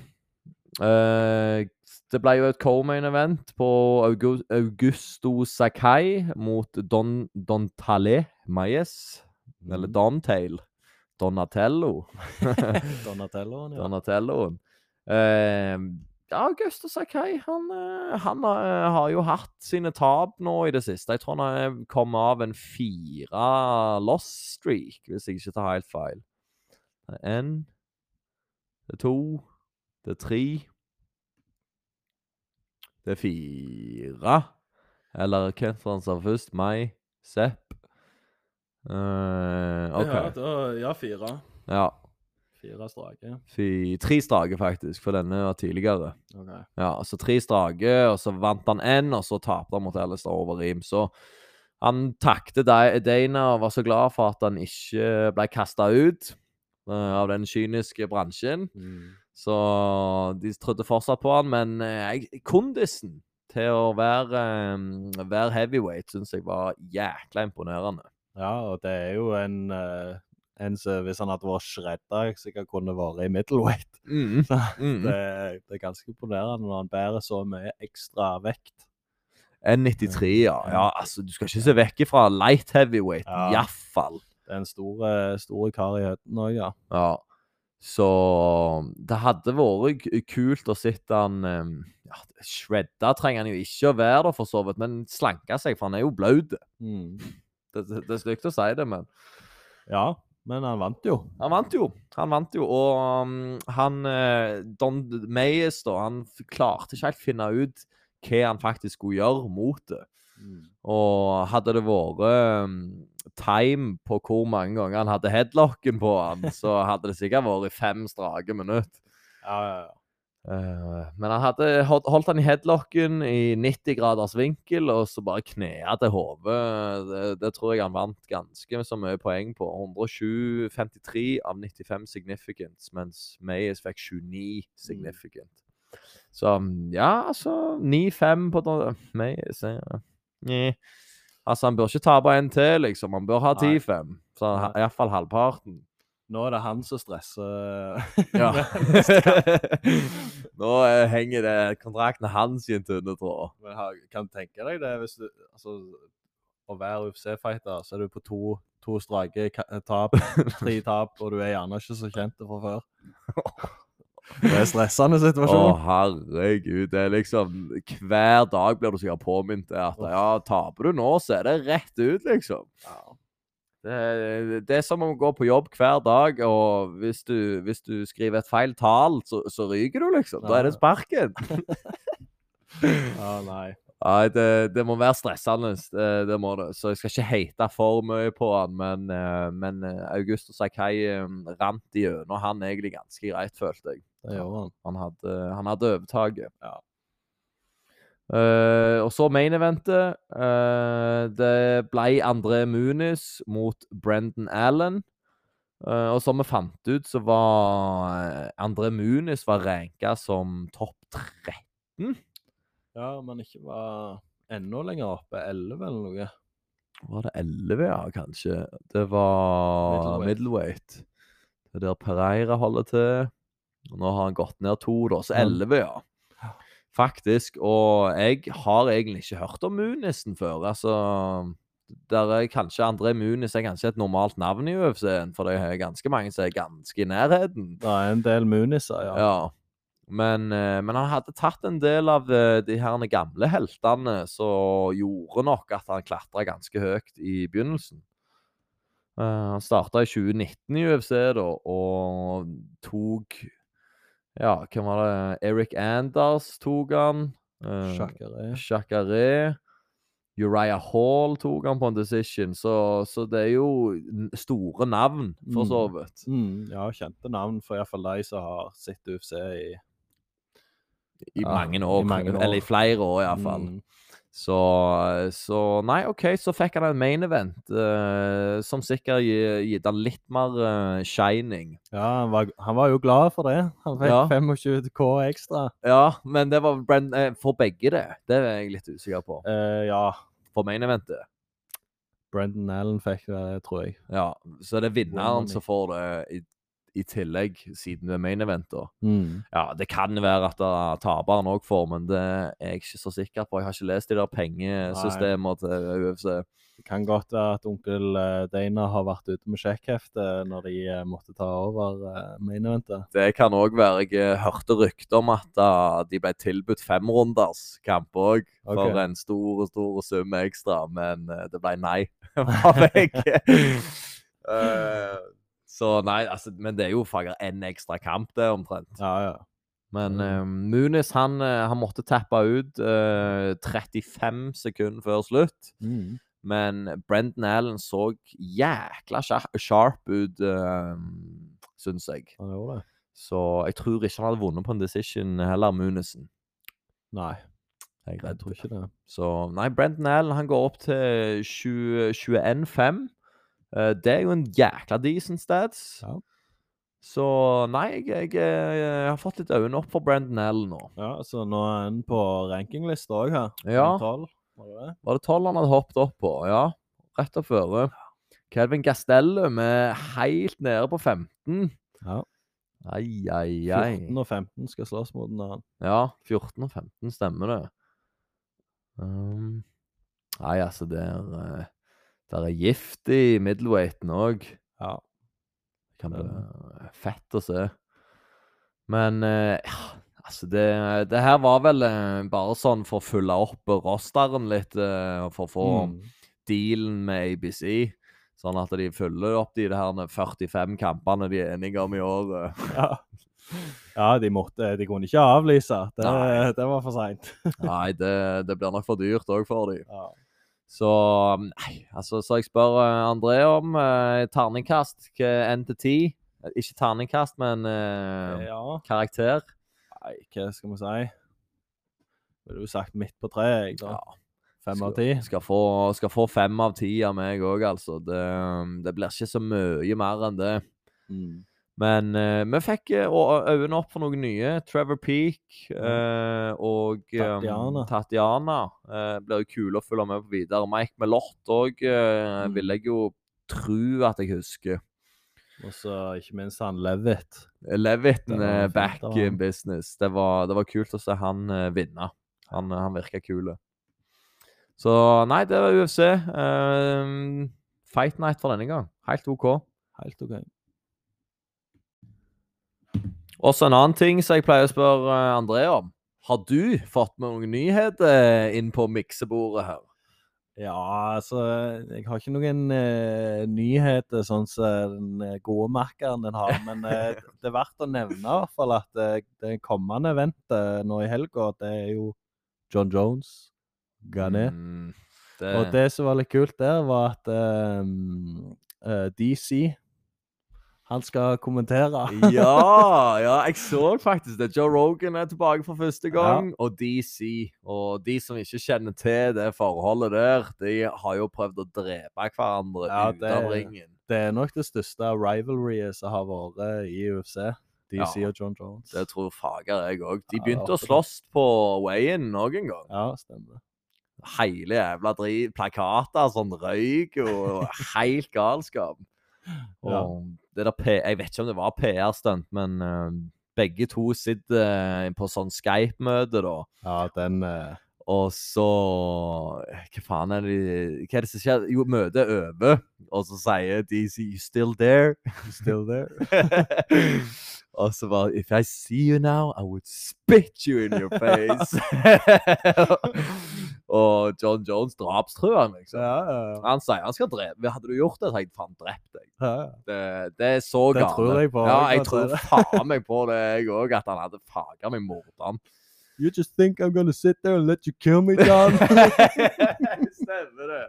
[SPEAKER 1] Eh, det ble jo et co-main event på Augu Augusto Sakai mot Don Dontale Mayes. Eller Dontail. Donatello.
[SPEAKER 2] Donatelloen, ja.
[SPEAKER 1] Donatelloen. Eh, ja, Augusto Sakai han, eh, han eh, har jo hatt sine tap nå i det siste. Jeg tror han har kommet av en fire loss streak, hvis jeg ikke tar helt feil. Det er én, det er to, det er tre Det er fire. Eller hvem som sa først? Meg? Sepp? Eh, OK.
[SPEAKER 2] Ja, da, ja, fire.
[SPEAKER 1] Ja.
[SPEAKER 2] Fire strake.
[SPEAKER 1] Fy, tre strake, faktisk, for denne var tidligere.
[SPEAKER 2] Okay.
[SPEAKER 1] Ja, så tre strake, og så vant han én, og så tapte han mot Alistair over rim. Så han takte Dana og var så glad for at han ikke ble kasta ut uh, av den kyniske bransjen.
[SPEAKER 2] Mm.
[SPEAKER 1] Så de trodde fortsatt på han, men uh, kondisen til å være, um, være heavyweight syns jeg var jækla imponerende.
[SPEAKER 2] Ja, og det er jo en, eh, en som hvis han hadde vært shredda, sikkert kunne vært i middleweight.
[SPEAKER 1] Mm. Mm.
[SPEAKER 2] det, det er ganske imponerende når han bærer så mye ekstra vekt.
[SPEAKER 1] N93, ja. ja. Altså, du skal ikke se vekk fra light heavyweight,
[SPEAKER 2] Ja.
[SPEAKER 1] iallfall.
[SPEAKER 2] Det er en stor, store kar i høyden òg, ja.
[SPEAKER 1] Ja. Så det hadde vært kult å sitte han um, ja, Shredda trenger han jo ikke å være, da, for så vidt, men slanke seg, for han er jo blaut.
[SPEAKER 2] Mm.
[SPEAKER 1] Det, det, det er stygt å si det, men
[SPEAKER 2] Ja, men han vant jo.
[SPEAKER 1] han vant jo. Han vant jo, og um, han eh, Don Mayes, da, han klarte ikke helt finne ut hva han faktisk skulle gjøre mot det.
[SPEAKER 2] Mm.
[SPEAKER 1] Og hadde det vært um, time på hvor mange ganger han hadde headlocken på han, så hadde det sikkert vært fem strake minutter.
[SPEAKER 2] Ja, ja, ja.
[SPEAKER 1] Eh, men han hadde holdt, han i headlocken i 90 graders vinkel, og så bare knea til hodet. Det, det tror jeg han vant ganske så mye poeng på. 153 av 95 significant, mens Mayes fikk 29 significant. Så ja, altså 9-5 på Mayes ja. Altså, han bør ikke tape en til, liksom. Han bør ha 10-5. Så iallfall halvparten.
[SPEAKER 2] Nå er det han som stresser.
[SPEAKER 1] Ja. Nå eh, henger det kontrakten hans i en tynne tråd.
[SPEAKER 2] Men ha, kan du tenke deg det hvis du altså, Å være UFC-fighter, så er du på to, to strake eh, tap, tre tap, og du er gjerne ikke så kjent fra før. Det er stressende situasjon.
[SPEAKER 1] Å, herregud. Det er liksom Hver dag blir du sikkert påminnet at ja, taper du nå, så er det rett ut, liksom.
[SPEAKER 2] Ja.
[SPEAKER 1] Det, er- det er som å gå på jobb hver dag, og hvis du, hvis du skriver et feil tall, så, så ryker du, liksom. Da er det sparken.
[SPEAKER 2] ah, nei.
[SPEAKER 1] Nei, det, det må være stressende. Det, det må det. Så jeg skal ikke hate for mye på han, men, eh, men August og Sakai eh, rant igjennom han egentlig ganske greit, følte jeg.
[SPEAKER 2] Det gjorde han.
[SPEAKER 1] Han hadde, han hadde overtaket.
[SPEAKER 2] Ja.
[SPEAKER 1] Eh, og så main eventet. Uh, det ble André Muniz mot Brendan Allen. Uh, og som vi fant ut, så var André Muniz var ranka som topp 13.
[SPEAKER 2] Ja, men ikke var enda lenger oppe. 11 eller noe.
[SPEAKER 1] Var det 11, ja, kanskje? Det var
[SPEAKER 2] Middleweight.
[SPEAKER 1] middleweight. Det er der Pereira holder til. Og nå har han gått ned to, da. Så 11, ja. Faktisk. Og jeg har egentlig ikke hørt om Munisen før. Altså der er kanskje André Munis er kanskje et normalt navn i UFC-en, for det er ganske mange som er ganske i nærheten.
[SPEAKER 2] Det er en del Muniser, ja.
[SPEAKER 1] Ja. Men, eh, men han hadde tatt en del av eh, de her gamle heltene som gjorde nok at han klatra ganske høyt i begynnelsen. Eh, han starta i 2019 i UFC, da, og tok Ja, hvem var det? Eric Anders tok han. Uh. Uriah Hall tok han på en decision, så, så det er jo store navn, for
[SPEAKER 2] Mm.
[SPEAKER 1] så vidt.
[SPEAKER 2] Mm, ja, kjente navn for iallfall de som har sett UFC i
[SPEAKER 1] I
[SPEAKER 2] Ja,
[SPEAKER 1] mange
[SPEAKER 2] i
[SPEAKER 1] år.
[SPEAKER 2] mange år.
[SPEAKER 1] Eller i flere år, iallfall.
[SPEAKER 2] Mm.
[SPEAKER 1] Så, så Nei, OK, så fikk han en main event uh, som sikkert gitt han litt mer uh, shining.
[SPEAKER 2] Ja, han var, han var jo glad for det. Han fikk
[SPEAKER 1] Ja.
[SPEAKER 2] 25 K ekstra.
[SPEAKER 1] Ja, men det var eh, for begge, det. Det er jeg litt usikker på.
[SPEAKER 2] Uh, ja,
[SPEAKER 1] For main eventet.
[SPEAKER 2] Brendan Allen fikk det, tror jeg.
[SPEAKER 1] Ja, så det er vinneren som får det i, i tillegg, siden det er main event. da.
[SPEAKER 2] Mm.
[SPEAKER 1] Ja, Det kan være at uh, taperen òg får, men det er jeg ikke så sikker på. Jeg har ikke lest de der pengesystemene til UFC.
[SPEAKER 2] Det kan godt være at onkel eh, Dana har vært ute med sjekkheftet når de eh, måtte ta over uh, main eventet.
[SPEAKER 1] Det kan òg være Jeg hørte rykter om at de ble tilbudt femrunders kamp òg, for en stor, stor sum ekstra, men det ble nei fra begge. Eh, så nei, altså, men det er jo fager en ekstra kamp, det, omtrent.
[SPEAKER 2] Ja, ja.
[SPEAKER 1] Men
[SPEAKER 2] Mm.
[SPEAKER 1] eh, Munis han, eh, han måtte tappe ut uh, 35 sekunder før slutt.
[SPEAKER 2] Mm.
[SPEAKER 1] Men Brendan Allen så jækla sharp ut, uh, syns jeg.
[SPEAKER 2] Han gjorde det.
[SPEAKER 1] Så jeg tror ikke han hadde vunnet på en decision heller, Munisen.
[SPEAKER 2] Nei,
[SPEAKER 1] Jeg
[SPEAKER 2] jeg tror ikke det.
[SPEAKER 1] Så nei, Brendan Allen han går opp til 21-5. Eh, det er jo en jækla decent stats.
[SPEAKER 2] Ja.
[SPEAKER 1] Så nei, jeg, jeg, jeg, har fått litt øynene opp for Brendan Allen nå.
[SPEAKER 2] Ja, så nå er han på rankinglista òg her.
[SPEAKER 1] Ja.
[SPEAKER 2] Var det tolv
[SPEAKER 1] Var det 12 han hadde hoppet opp på? Ja, rett og føre. Kelvin Gastellum er helt nede på 15.
[SPEAKER 2] Ja.
[SPEAKER 1] Ai, ai, ai.
[SPEAKER 2] 14 og 15 skal slåss mot den der.
[SPEAKER 1] Ja, 14 og 15 stemmer det. Um, nei, altså, det er eh, Det er gift i middleweighten òg.
[SPEAKER 2] Ja.
[SPEAKER 1] Kan
[SPEAKER 2] Det kan
[SPEAKER 1] bli fett å se. Men eh, ja, altså det, det her var vel eh, bare sånn for å fylle opp rosteren litt, eh, for å få
[SPEAKER 2] Mm.
[SPEAKER 1] dealen med ABC. Sånn at de fyller opp de her 45 kampene de er enige om i år.
[SPEAKER 2] Ja. ja, de måtte De kunne ikke avlyse. Det, det var for seint.
[SPEAKER 1] Nei, det, det blir nok for dyrt òg for dem.
[SPEAKER 2] Ja.
[SPEAKER 1] Så nei, altså, så jeg spør eh, André om eh, terningkast. 1 til 10? Eh, Ikke terningkast, men eh,
[SPEAKER 2] ja.
[SPEAKER 1] karakter.
[SPEAKER 2] Nei, hva skal vi si? Ville jo sagt midt på treet, jeg, da.
[SPEAKER 1] Ja.
[SPEAKER 2] Fem av ti.
[SPEAKER 1] skal, få, skal få fem av ti av meg òg, altså. Det, det blir ikke så mye mer enn det.
[SPEAKER 2] Mm.
[SPEAKER 1] Men eh, vi fikk eh, øynene opp for noen nye. Trevor Peak eh, og eh,
[SPEAKER 2] Tatiana.
[SPEAKER 1] Tatiana. Eh, blir jo kule å følge med på videre. Mike Melott òg
[SPEAKER 2] Mm.
[SPEAKER 1] vil jeg jo tro at jeg husker.
[SPEAKER 2] Og så ikke minst han Levitt.
[SPEAKER 1] Levitten er back
[SPEAKER 2] fint,
[SPEAKER 1] in business. Det var, det var kult å se han uh, vinne. Han, han virka kul. Så nei, det var UFC. Eh, fight night for denne gang. Helt OK.
[SPEAKER 2] Helt OK.
[SPEAKER 1] Også en annen ting som jeg pleier å spørre eh, André om. Har du fått med noen nyheter inn på miksebordet her?
[SPEAKER 2] Ja, altså Jeg har ikke noen uh, nyheter sånn som den eh, gode merkeren den har, men uh, det er verdt å nevne i hvert fall at uh, det kommende eventet nå i helga, det er jo John Jones, Ghané.
[SPEAKER 1] Mm, det,
[SPEAKER 2] Og det som var litt kult der, var at eh, eh, DC Han skal kommentere.
[SPEAKER 1] ja, ja, jeg så faktisk det. Joe Rogan er tilbake for første gang, og DC. Og de som ikke kjenner til det forholdet der, de har jo prøvd å drepe hverandre
[SPEAKER 2] Ja,
[SPEAKER 1] ut av ringen.
[SPEAKER 2] Det er nok det største rivalryet som har vært i UFC. DC
[SPEAKER 1] Ja,
[SPEAKER 2] og John Jones.
[SPEAKER 1] Det tror fager jeg òg. De
[SPEAKER 2] Ja,
[SPEAKER 1] begynte å slåss på Wayen òg en gang.
[SPEAKER 2] Ja, stemmer.
[SPEAKER 1] Hele jævla drit, plakater, sånn røyk og helt galskap. Og
[SPEAKER 2] Ja.
[SPEAKER 1] Det der P Jeg vet ikke om det var PR-stunt, men uh, begge to sitter eh, på sånn Skype-møte, da.
[SPEAKER 2] Ja, den Uh...
[SPEAKER 1] Og så Hva faen er det Hva er det som skjer? Jo, møtet er over, og så sier de You still there?
[SPEAKER 2] Still there.
[SPEAKER 1] og så bare If I see you now, I would spit you in your face. og John Jones drapstruer han, liksom.
[SPEAKER 2] Ja, ja.
[SPEAKER 1] Han sier han skal drepe Hadde du gjort det, så hadde jeg faen drept deg. Det, det er så
[SPEAKER 2] Det tror jeg på,
[SPEAKER 1] Ja,
[SPEAKER 2] jeg
[SPEAKER 1] tror faen meg på det, jeg òg, at han hadde faga meg morderen.
[SPEAKER 2] You just think I'm gonna sit there and let you kill me, John?
[SPEAKER 1] Stemmer det.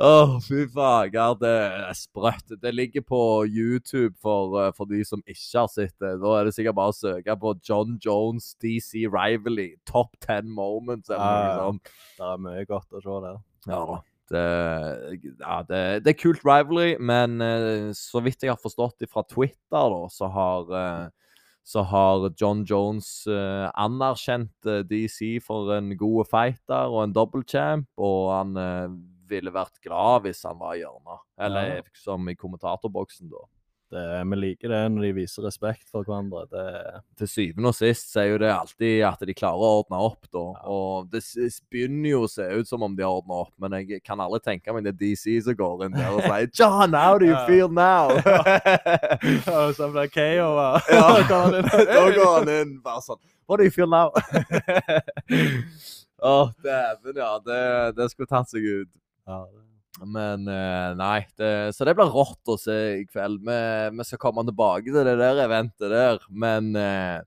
[SPEAKER 1] Å, fy fager, det er sprøtt. Det ligger på YouTube for, eh, for de som ikke har sett det. Da er det sikkert bare å søke på John Jones DC Rivalry, top 10 moments, eller
[SPEAKER 2] Ja,
[SPEAKER 1] noe sånt.
[SPEAKER 2] det er mye godt å se der.
[SPEAKER 1] Ja da. Det, ja, det, det er kult rivalry, men eh, så vidt jeg har forstått det fra Twitter, da, så har eh, så har John Jones eh, anerkjent DC for en god fighter og en double champ, og han eh, ville vært glad hvis han var i hjørnet. Eller
[SPEAKER 2] Ja.
[SPEAKER 1] som i kommentatorboksen, da.
[SPEAKER 2] Det, vi liker det når de viser respekt for hverandre. Det,
[SPEAKER 1] til syvende og sist så er jo det alltid at de klarer å ordne opp, da.
[SPEAKER 2] Ja.
[SPEAKER 1] Og det begynner jo å se ut som om de har ordna opp, men jeg kan aldri tenke meg det er DC som går inn der og sier John, how do you
[SPEAKER 2] Ja.
[SPEAKER 1] feel now?
[SPEAKER 2] Og så blir KO. Da
[SPEAKER 1] da går han inn bare sånn What do you feel now? Å, dæven, ja. Det, det skulle tatt seg ut.
[SPEAKER 2] Ja,
[SPEAKER 1] Men eh, nei, det, så det blir rått å se i kveld. Vi, vi skal komme tilbake til det der eventet der. Men eh,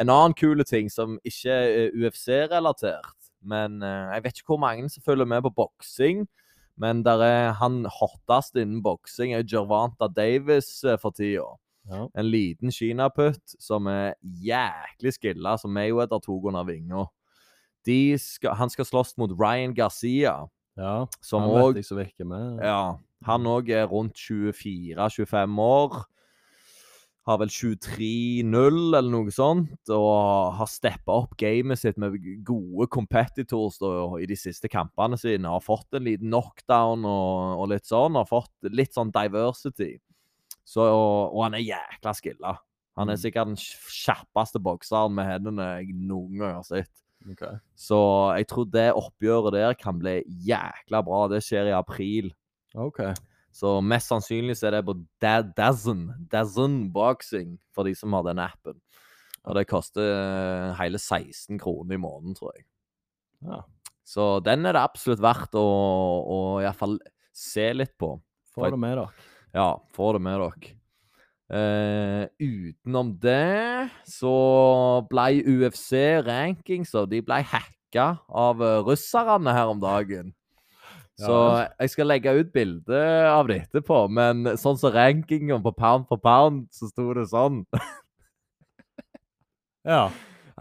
[SPEAKER 1] en annen kule ting som ikke er UFC-relatert Men eh, jeg vet ikke hvor mange som følger med på boksing. Men der er han hotteste innen boksing er Gervanta Davis for tida.
[SPEAKER 2] ja.
[SPEAKER 1] En liten kinaputt som er jæklig skilla, som Mayweather tok under vinga. Han skal slåss mot Ryan Garcia.
[SPEAKER 2] Ja.
[SPEAKER 1] Som
[SPEAKER 2] han vet jeg som virker med.
[SPEAKER 1] Ja, han òg er rundt 24-25 år. Har vel 23-0 eller noe sånt, og har steppa opp gamet sitt med gode competitors da, i de siste kampene sine. Har fått en liten knockdown og, og litt sånn. Har fått litt sånn diversity. Så, og, og han er jækla skilla. Han er
[SPEAKER 2] Mm.
[SPEAKER 1] sikkert den kjappeste bokseren med hendene jeg noen gang har sett.
[SPEAKER 2] Ok.
[SPEAKER 1] Så jeg tror det oppgjøret der kan bli jækla bra. Det skjer i april.
[SPEAKER 2] Okay.
[SPEAKER 1] Så mest sannsynlig så er det på Da- Dazn, Dazn Boxing, for de som har den appen. Og det koster eh, hele 16 kroner i måneden, tror jeg.
[SPEAKER 2] Ja.
[SPEAKER 1] Så den er det absolutt verdt å, å iallfall se litt på.
[SPEAKER 2] Få det med dere.
[SPEAKER 1] Ja, få det med dere. Eh, utenom det så ble UFC rankings, og de ble hacka av eh, russerne her om dagen. Så jeg skal legge ut bilde av det etterpå, men sånn som rankingen på pound for pound, så sto det sånn.
[SPEAKER 2] Ja.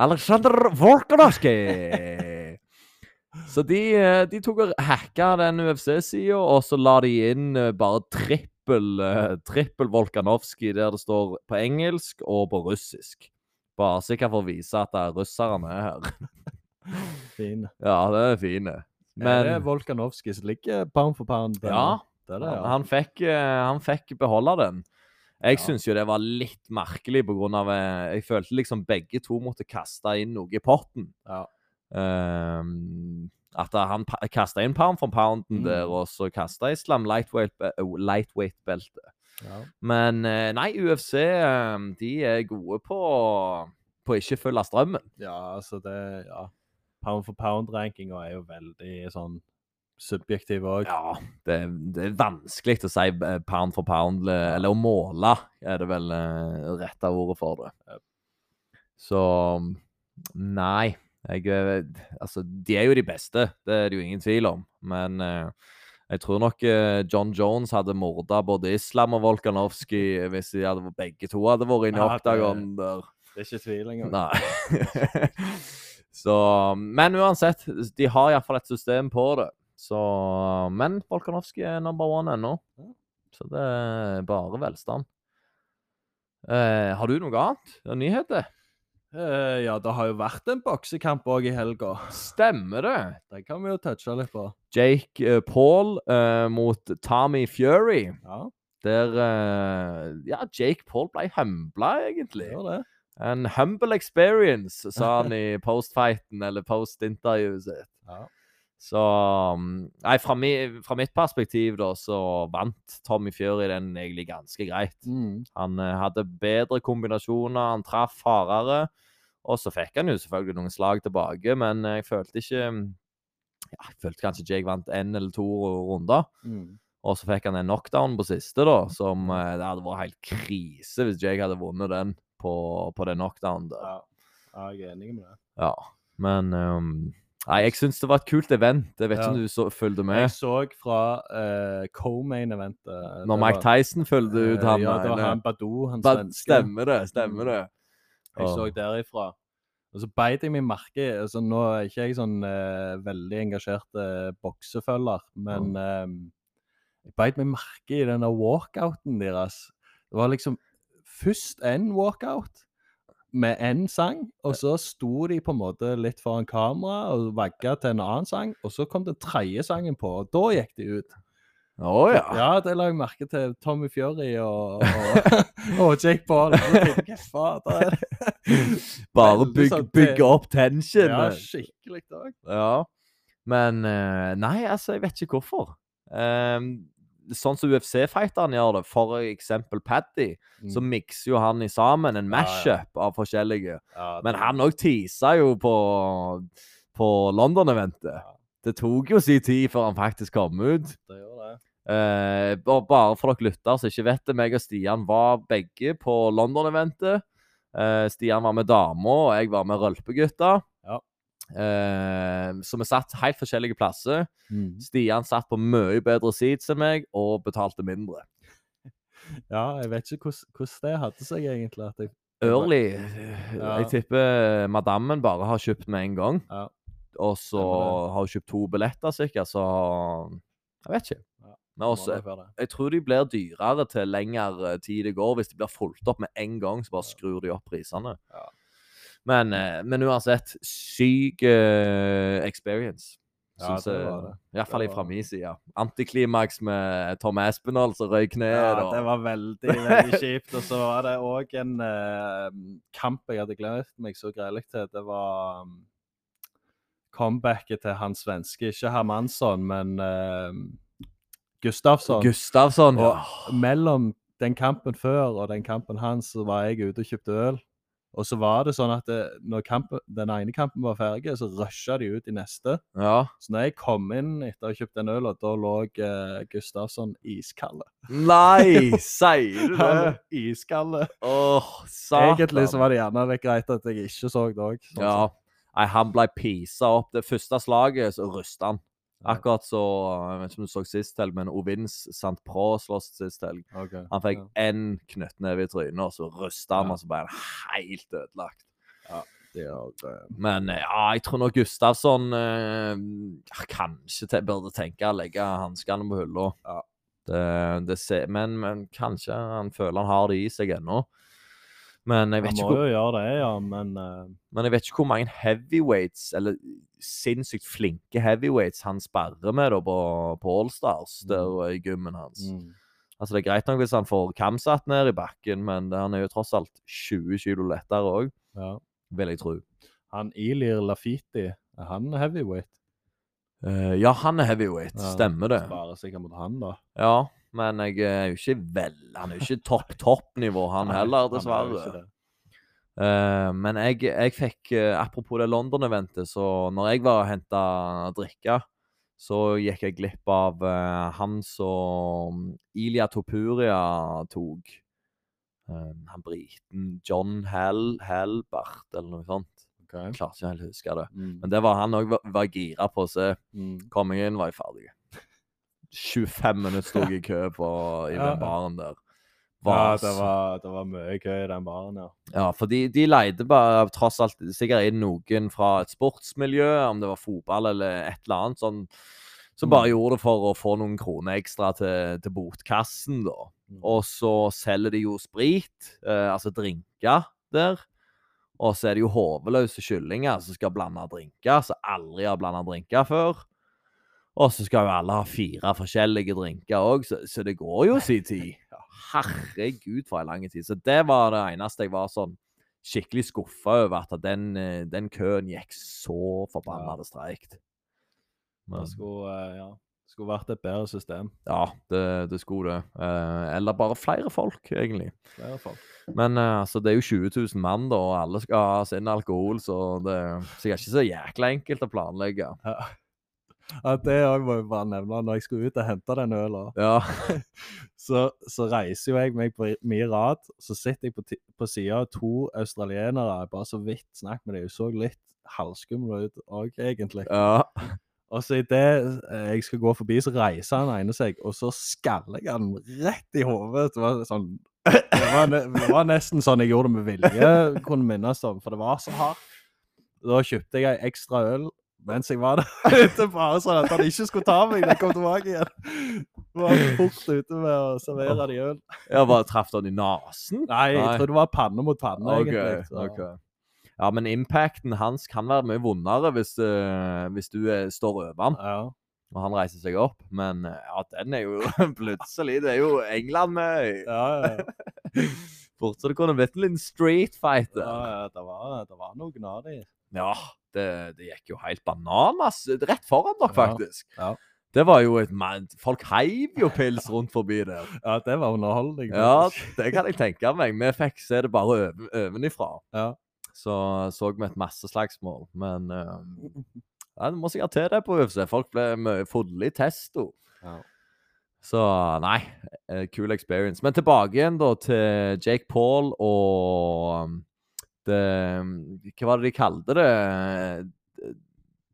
[SPEAKER 1] Aleksandr Volkanovskij! Så de, eh, de tok og hacka den UFC-sida, og så la de inn bare bare trippel, eh, trippel Volkanovskij der det står på engelsk og på russisk. Bare sikkert for å vise at det er russerne er her.
[SPEAKER 2] Fin.
[SPEAKER 1] Ja, det er fine.
[SPEAKER 2] Men, er
[SPEAKER 1] det
[SPEAKER 2] Volkanovskij som ligger pound for pound.
[SPEAKER 1] ja,
[SPEAKER 2] Det det,
[SPEAKER 1] han,
[SPEAKER 2] ja.
[SPEAKER 1] han, fikk, eh, han fikk beholde den. Jeg
[SPEAKER 2] Ja.
[SPEAKER 1] syns jo det var litt merkelig på grunn av eh, Jeg følte liksom begge to måtte kaste inn noe i potten.
[SPEAKER 2] Ja.
[SPEAKER 1] Ehm, at han kasta inn pound for pounden
[SPEAKER 2] Mm.
[SPEAKER 1] der, og så kasta Islam lightweight-beltet. Lightweight
[SPEAKER 2] ja.
[SPEAKER 1] Men eh, nei, UFC eh, de er gode på på ikke følge strømmen.
[SPEAKER 2] Ja, altså det Ja. Pound for pound-rankinga er jo veldig sånn subjektiv òg.
[SPEAKER 1] Ja, det, det er vanskelig å si eh, pound for pound, eh, eller å måle, er det vel rette ordet for det. Så nei. Jeg, eh, altså, de er jo de beste, det er det jo ingen tvil om. Men eh, jeg tror nok eh, John Jones hadde morda både Islam og Volkanovskij hvis de hadde, begge to hadde vært inne i oktagon der.
[SPEAKER 2] Det er ikke tvil engang.
[SPEAKER 1] Nei. så Men uansett, de har iallfall et system på det. Så Men Volkanovskij er number one ennå. Så det er bare velstand. Eh, har du noe annet? Nyheter?
[SPEAKER 2] Eh, ja, det har jo vært en boksekamp òg i helga.
[SPEAKER 1] Stemmer det?
[SPEAKER 2] Det kan vi jo touche litt på.
[SPEAKER 1] Jake uh, Paul uh, mot Tommy Fury.
[SPEAKER 2] Ja,
[SPEAKER 1] Der Ja, Jake Paul ble humbla,
[SPEAKER 2] det
[SPEAKER 1] egentlig.
[SPEAKER 2] det.
[SPEAKER 1] En humble experience, sa han i postfighten, eller post-intervjuet sitt.
[SPEAKER 2] Ja.
[SPEAKER 1] Så um, Nei, fra, mi, fra mitt perspektiv, da, så vant Tommy Fury den egentlig ganske greit.
[SPEAKER 2] Mm.
[SPEAKER 1] Han uh, hadde bedre kombinasjoner, han traff hardere. Og så fikk han jo selvfølgelig noen slag tilbake, men jeg følte ikke ja, Jeg følte kanskje Jake vant én eller to runder.
[SPEAKER 2] Mm.
[SPEAKER 1] Og så fikk han en knockdown på siste, da, som uh, Det hadde vært helt krise hvis Jake hadde vunnet den på, på den knockdownen.
[SPEAKER 2] Ja. ja, jeg er enig med det.
[SPEAKER 1] Ja, men um, Nei, jeg syns det var et kult event. Jeg vet ikke
[SPEAKER 2] Ja.
[SPEAKER 1] om du så, fulgte med?
[SPEAKER 2] Jeg så fra uh, co-main-eventet
[SPEAKER 1] Når Mike Tyson fulgte ut han
[SPEAKER 2] Ja, det var han Badou, han
[SPEAKER 1] Ba-
[SPEAKER 2] svenske.
[SPEAKER 1] Stemmer det, stemmer det.
[SPEAKER 2] Jeg så derifra. Og så beit jeg meg merke altså Nå er ikke jeg sånn uh, veldig engasjert uh, boksefølger, men eh, jeg beit meg merke i denne walkouten deres. Det var liksom først en walkout med én sang, og så sto de på en måte litt foran kamera og vagga til en annen sang, og så kom den tredje sangen på, og da gikk de ut.
[SPEAKER 1] Å ja.
[SPEAKER 2] Ja, det la jeg merke til. Tommy Fury og, og, og Jake Paul. Fader. Er?
[SPEAKER 1] Bare bygge,
[SPEAKER 2] sånn
[SPEAKER 1] bygge opp tension.
[SPEAKER 2] Ja, skikkelig òg.
[SPEAKER 1] Ja. Men eh, Nei, altså, jeg vet ikke hvorfor. Ehm, sånn som UFC-fighterne gjør det, for eksempel Paddy, så mikser jo han i sammen en
[SPEAKER 2] Mm. Ja,
[SPEAKER 1] av forskjellige. Men han òg tisa jo på, på London-eventet. Det tok jo sin tid før han faktisk kom ut.
[SPEAKER 2] det gjør det.
[SPEAKER 1] Eh, bare for dere lytter som ikke vet det, meg og Stian var begge på London-eventet. Eh, Stian var med dama, og jeg var med rølpegutta.
[SPEAKER 2] Ja.
[SPEAKER 1] Eh, så vi satt helt forskjellige plasser.
[SPEAKER 2] Mm.
[SPEAKER 1] Stian satt på mye bedre seats enn meg, og betalte mindre.
[SPEAKER 2] Ja, jeg vet ikke hvordan, det hadde seg egentlig. at jeg...
[SPEAKER 1] Early.
[SPEAKER 2] Ja.
[SPEAKER 1] Jeg tipper madammen bare har kjøpt med en gang.
[SPEAKER 2] Ja.
[SPEAKER 1] Og så har hun kjøpt to billetter, sikkert, så Jeg vet ikke.
[SPEAKER 2] Ja,
[SPEAKER 1] Men også, jeg tror de blir dyrere til lengre tid det går. Hvis de blir fulgt opp med en gang, så bare skrur de opp prisene.
[SPEAKER 2] Ja.
[SPEAKER 1] Men, eh, men uansett, syk uh, experience.
[SPEAKER 2] Ja, det var det.
[SPEAKER 1] Iallfall fra min side. Antiklimaks med Tom Aspinall som røyk ned.
[SPEAKER 2] Ja, det var veldig, veldig kjipt. Og så var det òg en eh, kamp jeg hadde gledet meg så greilig til. Det var um, comebacket til han svenske, ikke Hermansson, men uh, Gustavsson.
[SPEAKER 1] Gustavsson. ja.
[SPEAKER 2] Og mellom den kampen før og den kampen hans, så var jeg ute og kjøpte øl. Og så var det sånn at det, når kampen, den ene kampen var ferdig, så rusha de ut i neste.
[SPEAKER 1] ja.
[SPEAKER 2] Så når jeg kom inn etter å ha kjøpt en øl, og da lå uh, Gustavsson iskald.
[SPEAKER 1] Nei, sier du det? Åh, satan.
[SPEAKER 2] Egentlig så var det gjerne litt greit at jeg ikke så det òg.
[SPEAKER 1] Ja. Nei, han ble pisa opp. Det første slaget, så rysta han. Akkurat så Jeg vet ikke om du så sist helg, men Ovins St. Pro sloss sist helg. Han fikk én knyttneve i trynet, og så rusta han,
[SPEAKER 2] Ja.
[SPEAKER 1] og så ble han helt ødelagt.
[SPEAKER 2] Det er, det...
[SPEAKER 1] Men eh, ja, jeg tror nok Gustavsson eh, kanskje te burde tenke å legge hanskene på hylla.
[SPEAKER 2] Ja.
[SPEAKER 1] Det, det ser, men, men kanskje han føler han har det i seg ennå. Men jeg vet
[SPEAKER 2] Han
[SPEAKER 1] ikke
[SPEAKER 2] må
[SPEAKER 1] hvor
[SPEAKER 2] jo gjøre det, ja, men eh,
[SPEAKER 1] men jeg vet ikke hvor mange heavyweights, eller sinnssykt flinke heavyweights, han sparrer med da på, på Allstars, der i gymmen hans.
[SPEAKER 2] mm.
[SPEAKER 1] Altså, det er greit nok hvis han får kamsatt ned i bakken, men han er jo tross alt 20 kilo lettere òg,
[SPEAKER 2] ja.
[SPEAKER 1] vil jeg tro.
[SPEAKER 2] Han Ilir Lafiti, er han heavyweight?
[SPEAKER 1] Uh, ja, han er heavyweight,
[SPEAKER 2] Ja,
[SPEAKER 1] stemmer det.
[SPEAKER 2] Sparer sikkert mot han, da.
[SPEAKER 1] Ja, men jeg er jo ikke vel Han er jo ikke topp, topp-nivå, han heller,
[SPEAKER 2] han er
[SPEAKER 1] dessverre.
[SPEAKER 2] ikke
[SPEAKER 1] Eh, men jeg, jeg fikk eh, Apropos det London-eventet, så når jeg var og henta drikke, så gikk jeg glipp av uh, han som Ilia Topuria tok. Han briten John Hal Halbert, eller noe sånt.
[SPEAKER 2] Okay.
[SPEAKER 1] Jeg klarer ikke helt å huske det.
[SPEAKER 2] Mm.
[SPEAKER 1] Men det var han òg var, var gira på å se.
[SPEAKER 2] Mm.
[SPEAKER 1] Kom jeg inn, var jeg ferdig. 25 minutter sto jeg i kø på, i den baren der.
[SPEAKER 2] Ja, det var, det var mye gøy i den baren, ja.
[SPEAKER 1] ja, for de, de leide bare tross alt sikkert inn noen fra et sportsmiljø, om det var fotball eller et eller annet sånn, som bare
[SPEAKER 2] Mm.
[SPEAKER 1] gjorde det for å få noen kroner ekstra til, til botkassen, da.
[SPEAKER 2] Mm.
[SPEAKER 1] Og så selger de jo sprit, eh, altså drinker der. Og så er det jo hodeløse kyllinger som skal blande drinker, som aldri har blanda drinker før. Og så skal jo alle ha fire forskjellige drinker òg, så, så det går jo sin tid. Herregud, for en lang tid. Så det var det eneste jeg var sånn skikkelig skuffa over, at den, eh, den køen gikk så forbanna
[SPEAKER 2] Ja.
[SPEAKER 1] det streikt.
[SPEAKER 2] Det skulle, eh, ja, skulle vært et bedre system.
[SPEAKER 1] Ja, det, det skulle det. Eh, eller bare flere folk, egentlig.
[SPEAKER 2] Flere folk.
[SPEAKER 1] Men altså, det er jo 20 000 mann, da, og alle skal ha sin alkohol, så det er sikkert ikke så jækla enkelt å planlegge.
[SPEAKER 2] Ja. Ja, det òg må jeg bare nevne. Når jeg skulle ut og hente den øla,
[SPEAKER 1] Ja.
[SPEAKER 2] så, så reiser jo jeg meg på min rad. Så sitter jeg på, på sida av to australienere. Bare så vidt snakket med dem. Hun så litt halvskummel ut òg, egentlig.
[SPEAKER 1] ja.
[SPEAKER 2] Og så idet jeg skal gå forbi, så reiser han ene seg, og så skaller jeg han rett i hodet. Det var sånn det var, det var nesten sånn jeg gjorde det med vilje, kunne minnes om, for det var så hardt. Da kjøpte jeg ei ekstra øl mens jeg var der ute, bare sånn at han ikke skulle ta meg da jeg kom tilbake igjen. Var fort ute med å servere de øl.
[SPEAKER 1] Jeg bare traff han i nesen.
[SPEAKER 2] Nei, jeg
[SPEAKER 1] Nei.
[SPEAKER 2] tror det var panne mot panne,
[SPEAKER 1] okay,
[SPEAKER 2] egentlig. så-
[SPEAKER 1] ok. Ja, men impacten hans kan være mye vondere hvis, uh, hvis du er, står over han.
[SPEAKER 2] Ja.
[SPEAKER 1] Og han reiser seg opp. Men eh, ja, den er jo plutselig Det er jo England med
[SPEAKER 2] Ja, ja,
[SPEAKER 1] Fort så det kunne blitt en liten street fight
[SPEAKER 2] ja, ja det, var, det var noen av de.
[SPEAKER 1] Ja, det, det gikk jo helt bananas rett foran dere, faktisk.
[SPEAKER 2] ja.
[SPEAKER 1] Det var jo et man, Folk heiv jo pils rundt forbi der.
[SPEAKER 2] Ja, det var underholdning.
[SPEAKER 1] Ja, det kan jeg tenke meg. Vi fikk se det bare oven, ovenifra.
[SPEAKER 2] Ja.
[SPEAKER 1] Så så vi et masseslagsmål. Men uh, ja, Du må sikkert til det på UFC. Folk ble mye fulle i testo.
[SPEAKER 2] Ja.
[SPEAKER 1] Så nei, eh, cool experience. Men tilbake igjen da til Jake Paul og Hva var det de kalte det?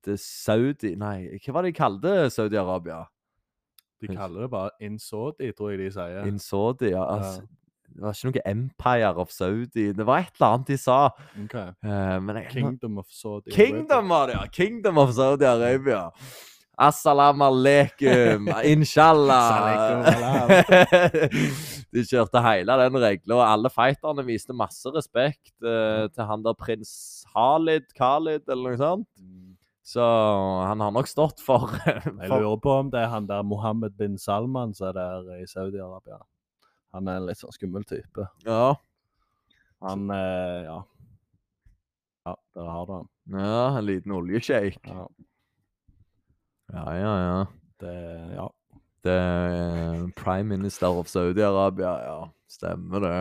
[SPEAKER 1] Det, Saudi Nei, hva var det de kalte Saudi-Arabia?
[SPEAKER 2] De kaller det bare Insaudi, tror jeg de sier.
[SPEAKER 1] Insaudi, ja.
[SPEAKER 2] Ja.
[SPEAKER 1] Altså, Det var ikke noe Empire of Saudi. Det var et eller annet de sa.
[SPEAKER 2] Okay.
[SPEAKER 1] Uh, men jeg,
[SPEAKER 2] Kingdom of Saudi.
[SPEAKER 1] Kingdom det, ja! Kingdom of Saudi-Arabia. Assalamu alaikum, inshallah. De kjørte hele den regla, og alle fighterne viste masse respekt eh, til han der prins Khalid, Khalid eller noe sånt.
[SPEAKER 2] Mm.
[SPEAKER 1] Så han har nok stått for,
[SPEAKER 2] Jeg
[SPEAKER 1] for
[SPEAKER 2] lurer på om det er han der Mohammed bin Salman som er der i Saudi-Arabia. Han er en litt sånn skummel type.
[SPEAKER 1] Ja.
[SPEAKER 2] Han eh, Ja. Ja, der har du han.
[SPEAKER 1] ja, en liten oljeshake.
[SPEAKER 2] Ja,
[SPEAKER 1] Ja, ja, ja.
[SPEAKER 2] det Ja.
[SPEAKER 1] Det er prime minister of Saudi-Arabia, ja. Stemmer det.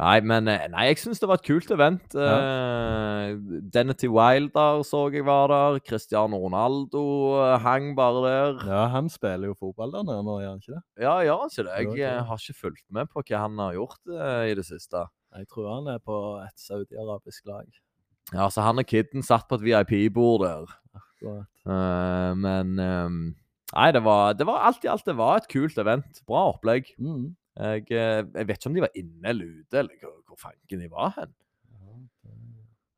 [SPEAKER 1] Nei, men eh, Nei, jeg syns det var et kult event. Eh, Denety Wilder så jeg var der. Cristiano Ronaldo uh, hang bare der.
[SPEAKER 2] ja, han spiller jo fotball der nå, gjør han ikke det?
[SPEAKER 1] Ja, gjør han ikke det?
[SPEAKER 2] Jeg
[SPEAKER 1] eh, har ikke fulgt med på hva han har gjort uh, i det siste.
[SPEAKER 2] Jeg tror han er på et saudi-arabisk lag.
[SPEAKER 1] Ja, så han og kidden satt på et VIP-bord der.
[SPEAKER 2] Akkurat.
[SPEAKER 1] Eh, men eh, Nei, det var, det var alt i alt det var et kult event. Bra opplegg.
[SPEAKER 2] Mm.
[SPEAKER 1] Jeg, eh, jeg vet ikke om de var inne eller ute, eller hvor, hvor fanken de var hen.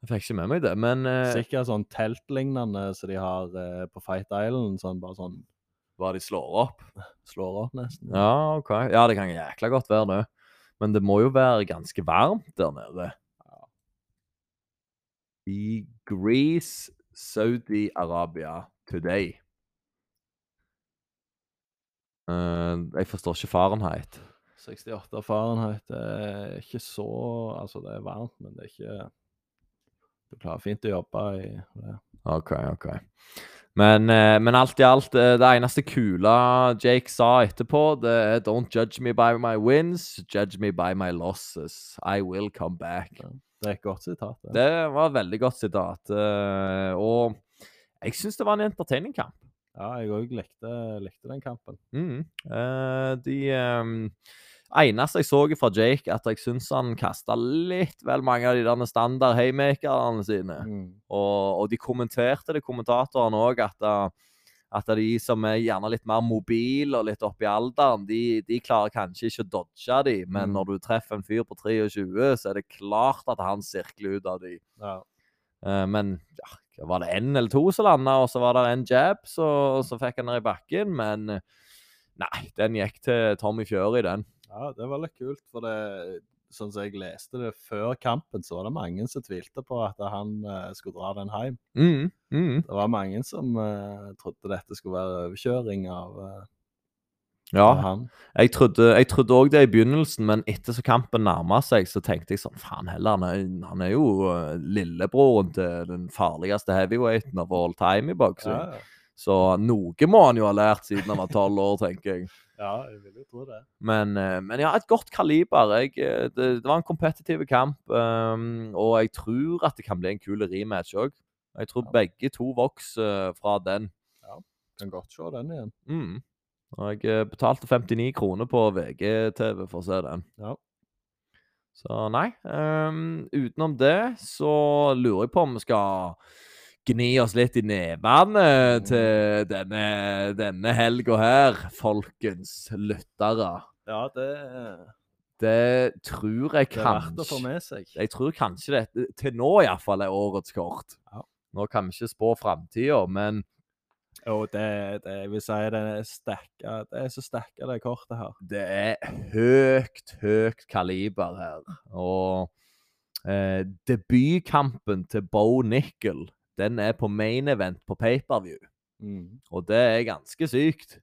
[SPEAKER 1] Jeg fikk ikke med meg det, men uh,
[SPEAKER 2] Sikkert sånn teltlignende som de har uh, på Fight Island. Sånn bare sånn
[SPEAKER 1] hva de slår opp.
[SPEAKER 2] slår opp, nesten.
[SPEAKER 1] Ja, OK. Ja, det kan jækla godt være det. Men det må jo være ganske varmt der nede. I Greece, Saudi-Arabia, today. Eh, jeg forstår ikke Fahrenheit.
[SPEAKER 2] 68 Fahrenheit er ikke så Altså, det er varmt, men det er ikke Du klarer fint å jobbe i det.
[SPEAKER 1] OK, OK. Men, eh, men alt i alt, eh, det eneste kule Jake sa etterpå, det er Don't judge me by my wins, judge me by my losses. I will come back.
[SPEAKER 2] Det er et godt sitat. Ja.
[SPEAKER 1] Det var et veldig godt sitat. Og jeg syns det var en entertaining kamp.
[SPEAKER 2] Ja, jeg òg likte, likte den kampen.
[SPEAKER 1] Mm. Eh, de ehm, eneste jeg så fra Jake, at jeg syns han kasta litt vel mange av de der standard haymakerne sine.
[SPEAKER 2] Mm.
[SPEAKER 1] Og, og de kommenterte det, kommentatorene òg, at, uh, at de som er gjerne litt mer mobile og litt oppe i alderen, de, de klarer kanskje ikke å dodge de, men
[SPEAKER 2] Mm.
[SPEAKER 1] når du treffer en fyr på 23, så er det klart at han sirkler ut av de.
[SPEAKER 2] Ja.
[SPEAKER 1] Eh, men ja, var det én eller to som landa, og så var det en jab, så, så fikk han den i bakken. Men eh, nei, den gikk til Tommy Fury, den.
[SPEAKER 2] ja, det var litt kult, for det Sånn som jeg leste det før kampen, så var det mange som tvilte på at han uh, skulle dra den hjem.
[SPEAKER 1] Mm, mm.
[SPEAKER 2] Det var mange som uh, trodde dette skulle være overkjøring av, eh,
[SPEAKER 1] Ja, jeg trodde òg det i begynnelsen, men etter så kampen nærma seg, så tenkte jeg sånn Faen heller, han er, han er jo eh, lillebroren til den farligste heavyweighten of all time i boksing.
[SPEAKER 2] Ja, ja.
[SPEAKER 1] Så noe må han jo ha lært siden han var tolv år, tenker jeg.
[SPEAKER 2] ja, jeg vil jo tro det.
[SPEAKER 1] Men, eh, men ja, et godt kaliber. Jeg, eh, det, det var en kompetitiv kamp, um, og jeg tror at det kan bli en kul rematch òg. Jeg tror
[SPEAKER 2] Ja.
[SPEAKER 1] begge to vokser fra den.
[SPEAKER 2] Ja, Kan godt se den igjen.
[SPEAKER 1] Mm. Og jeg eh, betalte 59 kroner på VGTV for å se den.
[SPEAKER 2] Ja.
[SPEAKER 1] Så nei. Um, utenom det så lurer jeg på om vi skal gni oss litt i nevene til denne, denne helga her, folkens lyttere.
[SPEAKER 2] Ja, det,
[SPEAKER 1] Det tror jeg
[SPEAKER 2] det er verdt å få med seg.
[SPEAKER 1] Jeg tror kanskje det til nå iallfall er årets kort.
[SPEAKER 2] Ja.
[SPEAKER 1] Nå kan vi ikke spå framtida, men
[SPEAKER 2] Jo, det, det jeg vil si det er stekka Det er så stekka, det kortet her.
[SPEAKER 1] det er høyt, høyt kaliber her. Og eh, debutkampen til Bo Nickel, den er på main event på pay-per-view.
[SPEAKER 2] Mm.
[SPEAKER 1] Og det er ganske sykt.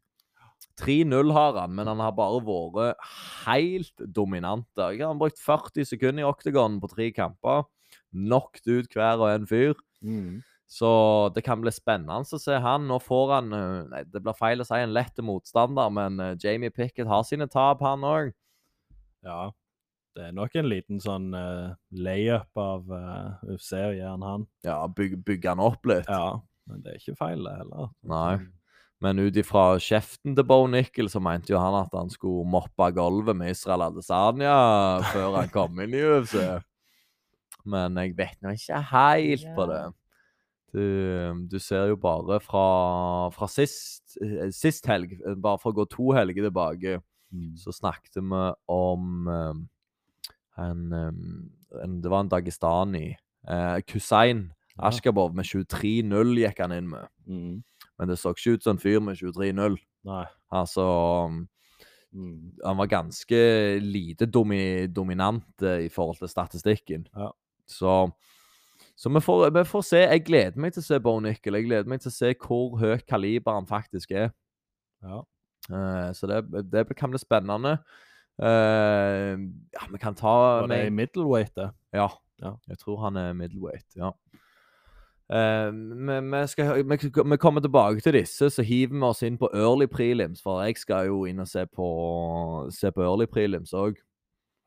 [SPEAKER 1] 3-0 har han, men han har bare vært helt dominant. Jeg har brukt 40 sekunder i oktagonen på tre kamper. Knocked ut hver og en fyr.
[SPEAKER 2] Mm.
[SPEAKER 1] Så det kan bli spennende å se han. Nå får han eh, Nei, det blir feil å si en lett motstander, men eh, Jamie Pickett har sine tap, han òg.
[SPEAKER 2] Ja. Det er nok en liten sånn uh, layup av uh, UFC å gi han han.
[SPEAKER 1] Ja, byg, bygge han opp litt.
[SPEAKER 2] Ja, men det er ikke feil, det heller.
[SPEAKER 1] Nei. Men ut ifra kjeften til Bo Nickel så mente jo han at han skulle moppe gulvet med Israel Adesanya før han kom inn i UFC. Men jeg vet nå ikke helt på det. Du, du ser jo bare fra, fra sist, eh, sist helg, eh, bare for å gå to helger tilbake,
[SPEAKER 2] Mm.
[SPEAKER 1] så snakket vi om um, en, en Det var en Dagestani. Eh, Kusein
[SPEAKER 2] Ja.
[SPEAKER 1] Ashkabov med 23-0 gikk han inn med.
[SPEAKER 2] Mm.
[SPEAKER 1] Men det så ikke ut som en fyr med 23-0.
[SPEAKER 2] Nei.
[SPEAKER 1] Altså
[SPEAKER 2] Mm.
[SPEAKER 1] Han var ganske lite domi dominant eh, i forhold til statistikken.
[SPEAKER 2] Ja.
[SPEAKER 1] Så, så vi, får, vi får se. Jeg gleder meg til å se Bo Nickel. Jeg gleder meg til å se hvor høyt kaliber han faktisk er.
[SPEAKER 2] Ja.
[SPEAKER 1] Uh, så det, det kan bli spennende. Uh, ja, vi kan ta
[SPEAKER 2] Var det
[SPEAKER 1] med,
[SPEAKER 2] middleweight, det?
[SPEAKER 1] Ja.
[SPEAKER 2] Ja.
[SPEAKER 1] Jeg tror han er middleweight, ja. Eh, vi, vi, skal, vi, vi kommer tilbake til disse, så hiver vi oss inn på early prelims. For jeg skal jo inn og se på, se på early prelims òg.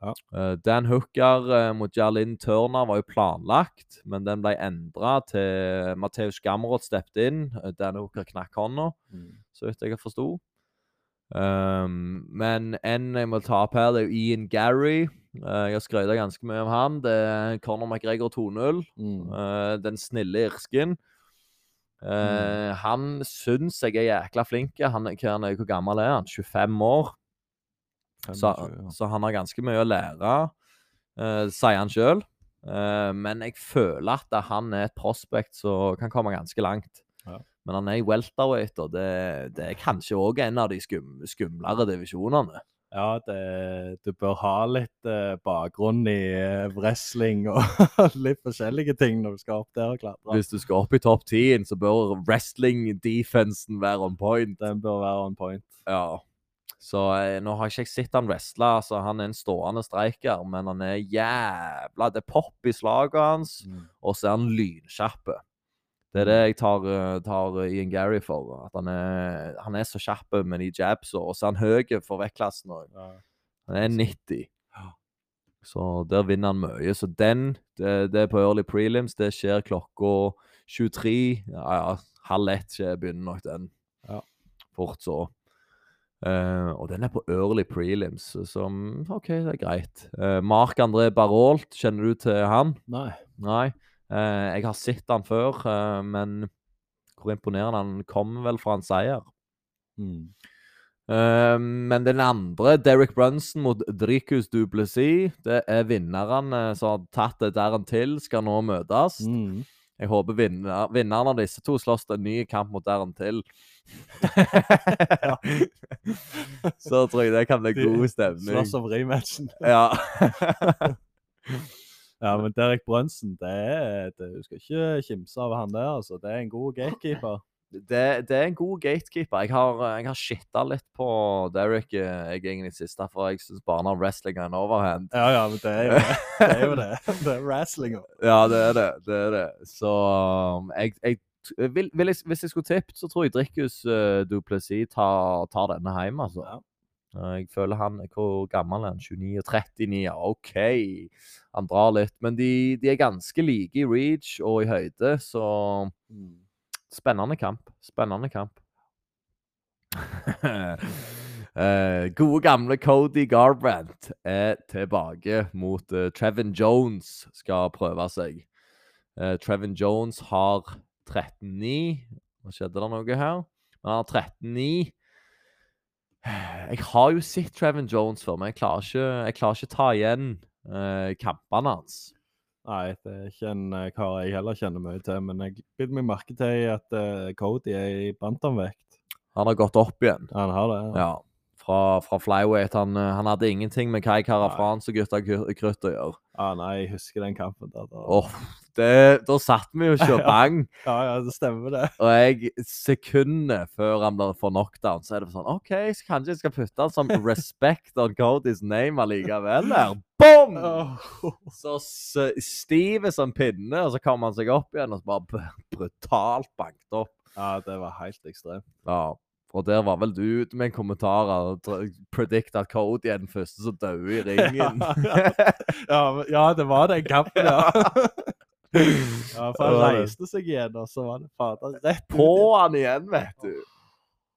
[SPEAKER 2] Ja.
[SPEAKER 1] Dan Hooker eh, mot Jarlin Turner var jo planlagt, men den ble endra til Mateus Gamrot steppet inn. Eh, Dan Hooker knakk hånda,
[SPEAKER 2] Mm.
[SPEAKER 1] så vidt jeg forsto. Um, men en jeg må ta opp her, det er jo Ian Gary. Uh, jeg har skrøyta ganske mye om han. Det er Conor McGregor 2-0.
[SPEAKER 2] Mm.
[SPEAKER 1] Uh, den snille irsken. Eh, Han syns jeg er jækla flink. Han, han hvor gammel er han? 25 år? Så, så han har ganske mye å lære, uh, sier han sjøl. men jeg føler at han er et prospect som kan komme ganske langt.
[SPEAKER 2] Ja.
[SPEAKER 1] Men han er i welterweight, og det, det er kanskje òg en av de skum, skumlere divisjonene.
[SPEAKER 2] Ja, det, du bør ha litt eh, bakgrunn i eh, wrestling og litt forskjellige ting når du skal opp der og klatre.
[SPEAKER 1] Hvis du skal opp i topp 10, så bør wrestling-defensen være on point.
[SPEAKER 2] Den bør være on point.
[SPEAKER 1] Ja. Så eh, nå har ikke jeg sett han wrestle, Altså, han er en stående streiker, men han er jævla Det er pop i slaget hans,
[SPEAKER 2] Mm.
[SPEAKER 1] og så er han lynkjapp. Det er det jeg tar, eh, tar Ian Gary for. At han er, han er så kjapp med de jabsa, og så er han høy for vektklassen òg.
[SPEAKER 2] Ja.
[SPEAKER 1] Han er 90. Så der vinner han mye. Så den, det, det er på early prelims. Det skjer klokka 23. Ja, ja, halv ett skje- begynner nok den.
[SPEAKER 2] Ja.
[SPEAKER 1] Fort så. Eh, og den er på early prelims, så mm, OK, det er greit. Uh, Mark André Barolt, kjenner du til han?
[SPEAKER 2] Nei.
[SPEAKER 1] Nei. Uh, jeg har sett han før, eh, men hvor imponerende han kom vel fra en seier.
[SPEAKER 2] Mm.
[SPEAKER 1] Eh, men den andre, Derek Brunson mot Dricus Duplessis, det er vinnerne som har tatt det der en til, skal nå møtes.
[SPEAKER 2] Mm.
[SPEAKER 1] Jeg håper vinner, vinneren av disse to slåss en ny kamp mot Darren en til. Så tror jeg det kan bli god stemning.
[SPEAKER 2] Slåss om rematchen.
[SPEAKER 1] Ja.
[SPEAKER 2] Ja, men Derek Brønsen, det det, du skal ikke kimse av han der. altså. Det er en god gatekeeper.
[SPEAKER 1] Det, det er en god gatekeeper. Jeg har, jeg har shitta litt på Derek eh, jeg egentlig siste, for jeg syns bare han har wrestling and overhand.
[SPEAKER 2] Ja, ja, men det er jo det. Det er jo det. Det er wrestling.
[SPEAKER 1] Ja, det er det. det, er det. Så um, jeg, jeg vil, vil jeg, Hvis jeg skulle tippet, så tror jeg Drickus uh, Duplessis tar, tar denne hjem, altså.
[SPEAKER 2] Ja.
[SPEAKER 1] Jeg føler han Hvor gammel er han? 29 og 39? Ja, OK. Han drar litt. Men de, de er ganske like i reach og i høyde, så
[SPEAKER 2] Mm.
[SPEAKER 1] Spennende kamp. Spennende kamp. Eh, gode, gamle Cody Garbrandt er tilbake mot eh, Trevin Jones. Skal prøve seg. Uh, Trevin Jones har 13-9. Nå skjedde det noe her. Han har 13-9. Jeg har jo sett Trevin Jones før, men jeg klarer ikke, jeg klarer ikke ta igjen eh, kampene hans.
[SPEAKER 2] Nei, det er ikke en eh, kar jeg heller kjenner mye til. Men jeg bitt meg merke til at uh, Cody er i bantamvekt.
[SPEAKER 1] Han har gått opp igjen.
[SPEAKER 2] Han har det?
[SPEAKER 1] Ja. Fra, fra flyweight. Han, eh, han hadde ingenting med Kai Kara
[SPEAKER 2] Nei.
[SPEAKER 1] Og gutta Kr- Krutt å gjøre.
[SPEAKER 2] Ah, nei, jeg husker den kampen der.
[SPEAKER 1] Åh, det, da satt vi jo ikke og bang.
[SPEAKER 2] Ja, ja, det stemmer det.
[SPEAKER 1] Og jeg, sekundet før han blir for knockdown, så er det sånn OK, så kanskje jeg skal putte han som respect on Codys name allikevel her. Bom! Så s- stiv som pinne, og så kommer han seg opp igjen og så bare brutalt banket opp.
[SPEAKER 2] Ja, det var helt ekstremt.
[SPEAKER 1] Ja. Og der var vel du ute med en kommentar og dr- predict at Cody er den første som dør i ringen.
[SPEAKER 2] Ja, ja, det var den kampen, ja. Ja for han reiste seg igjen, og så var det fader rett
[SPEAKER 1] På han igjen, vet du.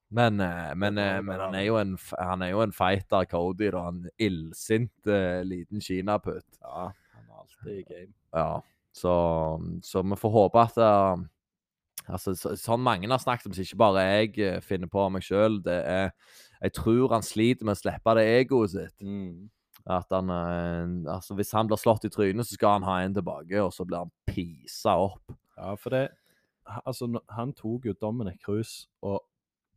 [SPEAKER 1] Men, eh, men, eh, men han, er jo en, han er jo en fighter, Cody. da. En illsint eh, liten kinaputt.
[SPEAKER 2] Ja, han er alltid i game.
[SPEAKER 1] Ja, så, så vi får håpe at uh, Altså, så, sånn mange har snakket om, så ikke bare jeg finner på meg sjøl. Det er Jeg tror han sliter med å slippe det egoet sitt.
[SPEAKER 2] Mm.
[SPEAKER 1] At han eh, Altså, hvis han blir slått i trynet, så skal han ha en tilbake, og så blir han pisa opp.
[SPEAKER 2] Ja, for det Altså, han tok jo Dominic Cruz, og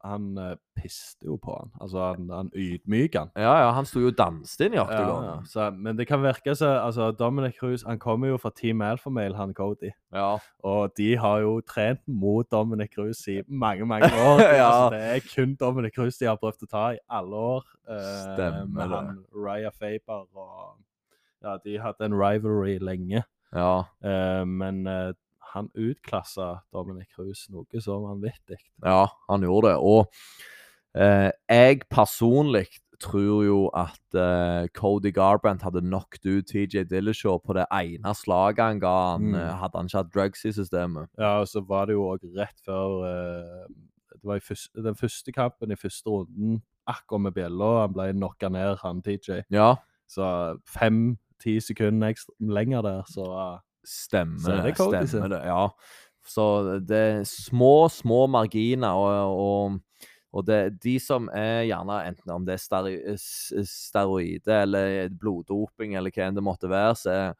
[SPEAKER 2] han uh, piste jo på han. Altså, han, han ydmyker han.
[SPEAKER 1] Ja, ja, han sto jo og danset inn i
[SPEAKER 2] Ja,
[SPEAKER 1] oktogonen.
[SPEAKER 2] ja. Så, men det kan virke som altså, Dominic Cruz han kommer jo fra Team Alphamale, han Cody.
[SPEAKER 1] Ja.
[SPEAKER 2] Og de har jo trent mot Dominic Cruz i mange, mange år.
[SPEAKER 1] Ja.
[SPEAKER 2] altså, det er kun Dominic Cruz de har prøvd å ta i alle år. Uh,
[SPEAKER 1] Stemmer
[SPEAKER 2] med
[SPEAKER 1] det.
[SPEAKER 2] han Raya Faber og Ja, de hadde en rivalry lenge.
[SPEAKER 1] ja.
[SPEAKER 2] Uh, men eh, han utklassa Dominic Cruz noe så vanvittig.
[SPEAKER 1] Ja, han gjorde det. Og eh, jeg personlig tror jo at eh, Cody Garbrandt hadde knocked ut TJ Dillashaw på det ene slaget han ga han.
[SPEAKER 2] Mm.
[SPEAKER 1] eh, hadde han ikke hatt drugs i systemet.
[SPEAKER 2] Ja, og så var det jo òg rett før eh, Det var i første, den første kampen i første runden, akkurat med bjella. Han ble knocka ned, han TJ.
[SPEAKER 1] Ja,
[SPEAKER 2] Så fem-ti sekunder ekstra, lenger der, så eh,
[SPEAKER 1] stemmer
[SPEAKER 2] Så
[SPEAKER 1] det. Stemmer det, ja. Så det er små, små marginer, og, og, og det, de som er gjerne enten om det er steri, steroide eller bloddoping eller hva enn det måtte være, så er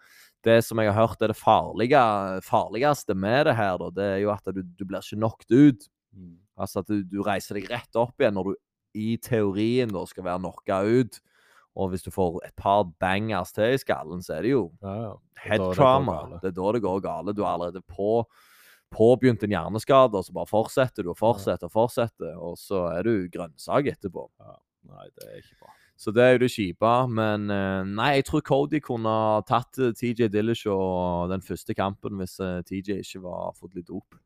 [SPEAKER 1] det som jeg har hørt er det farlige, farligste med det her, da, det er jo at du, du blir ikke knocked ut.
[SPEAKER 2] mm.
[SPEAKER 1] Altså at du, du reiser deg rett opp igjen når du i teorien da skal være knocka ut. Og hvis du får et par bangers til i skallen, så er det jo
[SPEAKER 2] Ja, ja.
[SPEAKER 1] head trauma. Det er da det går gale. Du har allerede på, påbegynt en hjerneskade, og så bare fortsetter du og fortsetter og fortsetter, og så er du grønnsak etterpå.
[SPEAKER 2] Nei, det er ikke bra.
[SPEAKER 1] Så det er jo det kjipe. Men eh, nei, jeg tror Cody kunne tatt eh, TJ Dillashaw den første kampen hvis eh, TJ ikke var fått litt dop.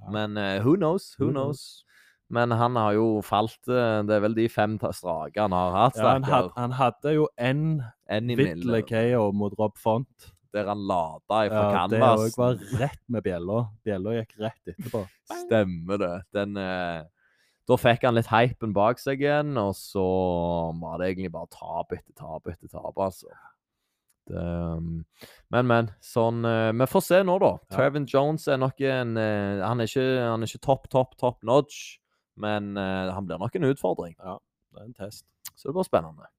[SPEAKER 2] Ja.
[SPEAKER 1] Men who knows? Who knows? Men han har jo falt eh, Det er vel de fem strake han har hatt,
[SPEAKER 2] Ja, han, had, han hadde jo en
[SPEAKER 1] En
[SPEAKER 2] Vittle
[SPEAKER 1] milde,
[SPEAKER 2] KO mot Rob Font.
[SPEAKER 1] der han lada ifra
[SPEAKER 2] Ja,
[SPEAKER 1] canvas.
[SPEAKER 2] Det var rett med bjella. Bjella gikk rett etterpå.
[SPEAKER 1] Stemmer det. Den eh, Da fikk han litt hypen bak seg igjen, og så var det egentlig bare tap etter tap etter tap, altså. Det, um, men, men. Sånn eh, Vi får se nå, da.
[SPEAKER 2] Ja.
[SPEAKER 1] Trevin Jones er nok en eh, Han er ikke, han er ikke topp, topp, topp notch, men uh, han blir nok en utfordring.
[SPEAKER 2] Ja, Det er en test.
[SPEAKER 1] Så det blir spennende.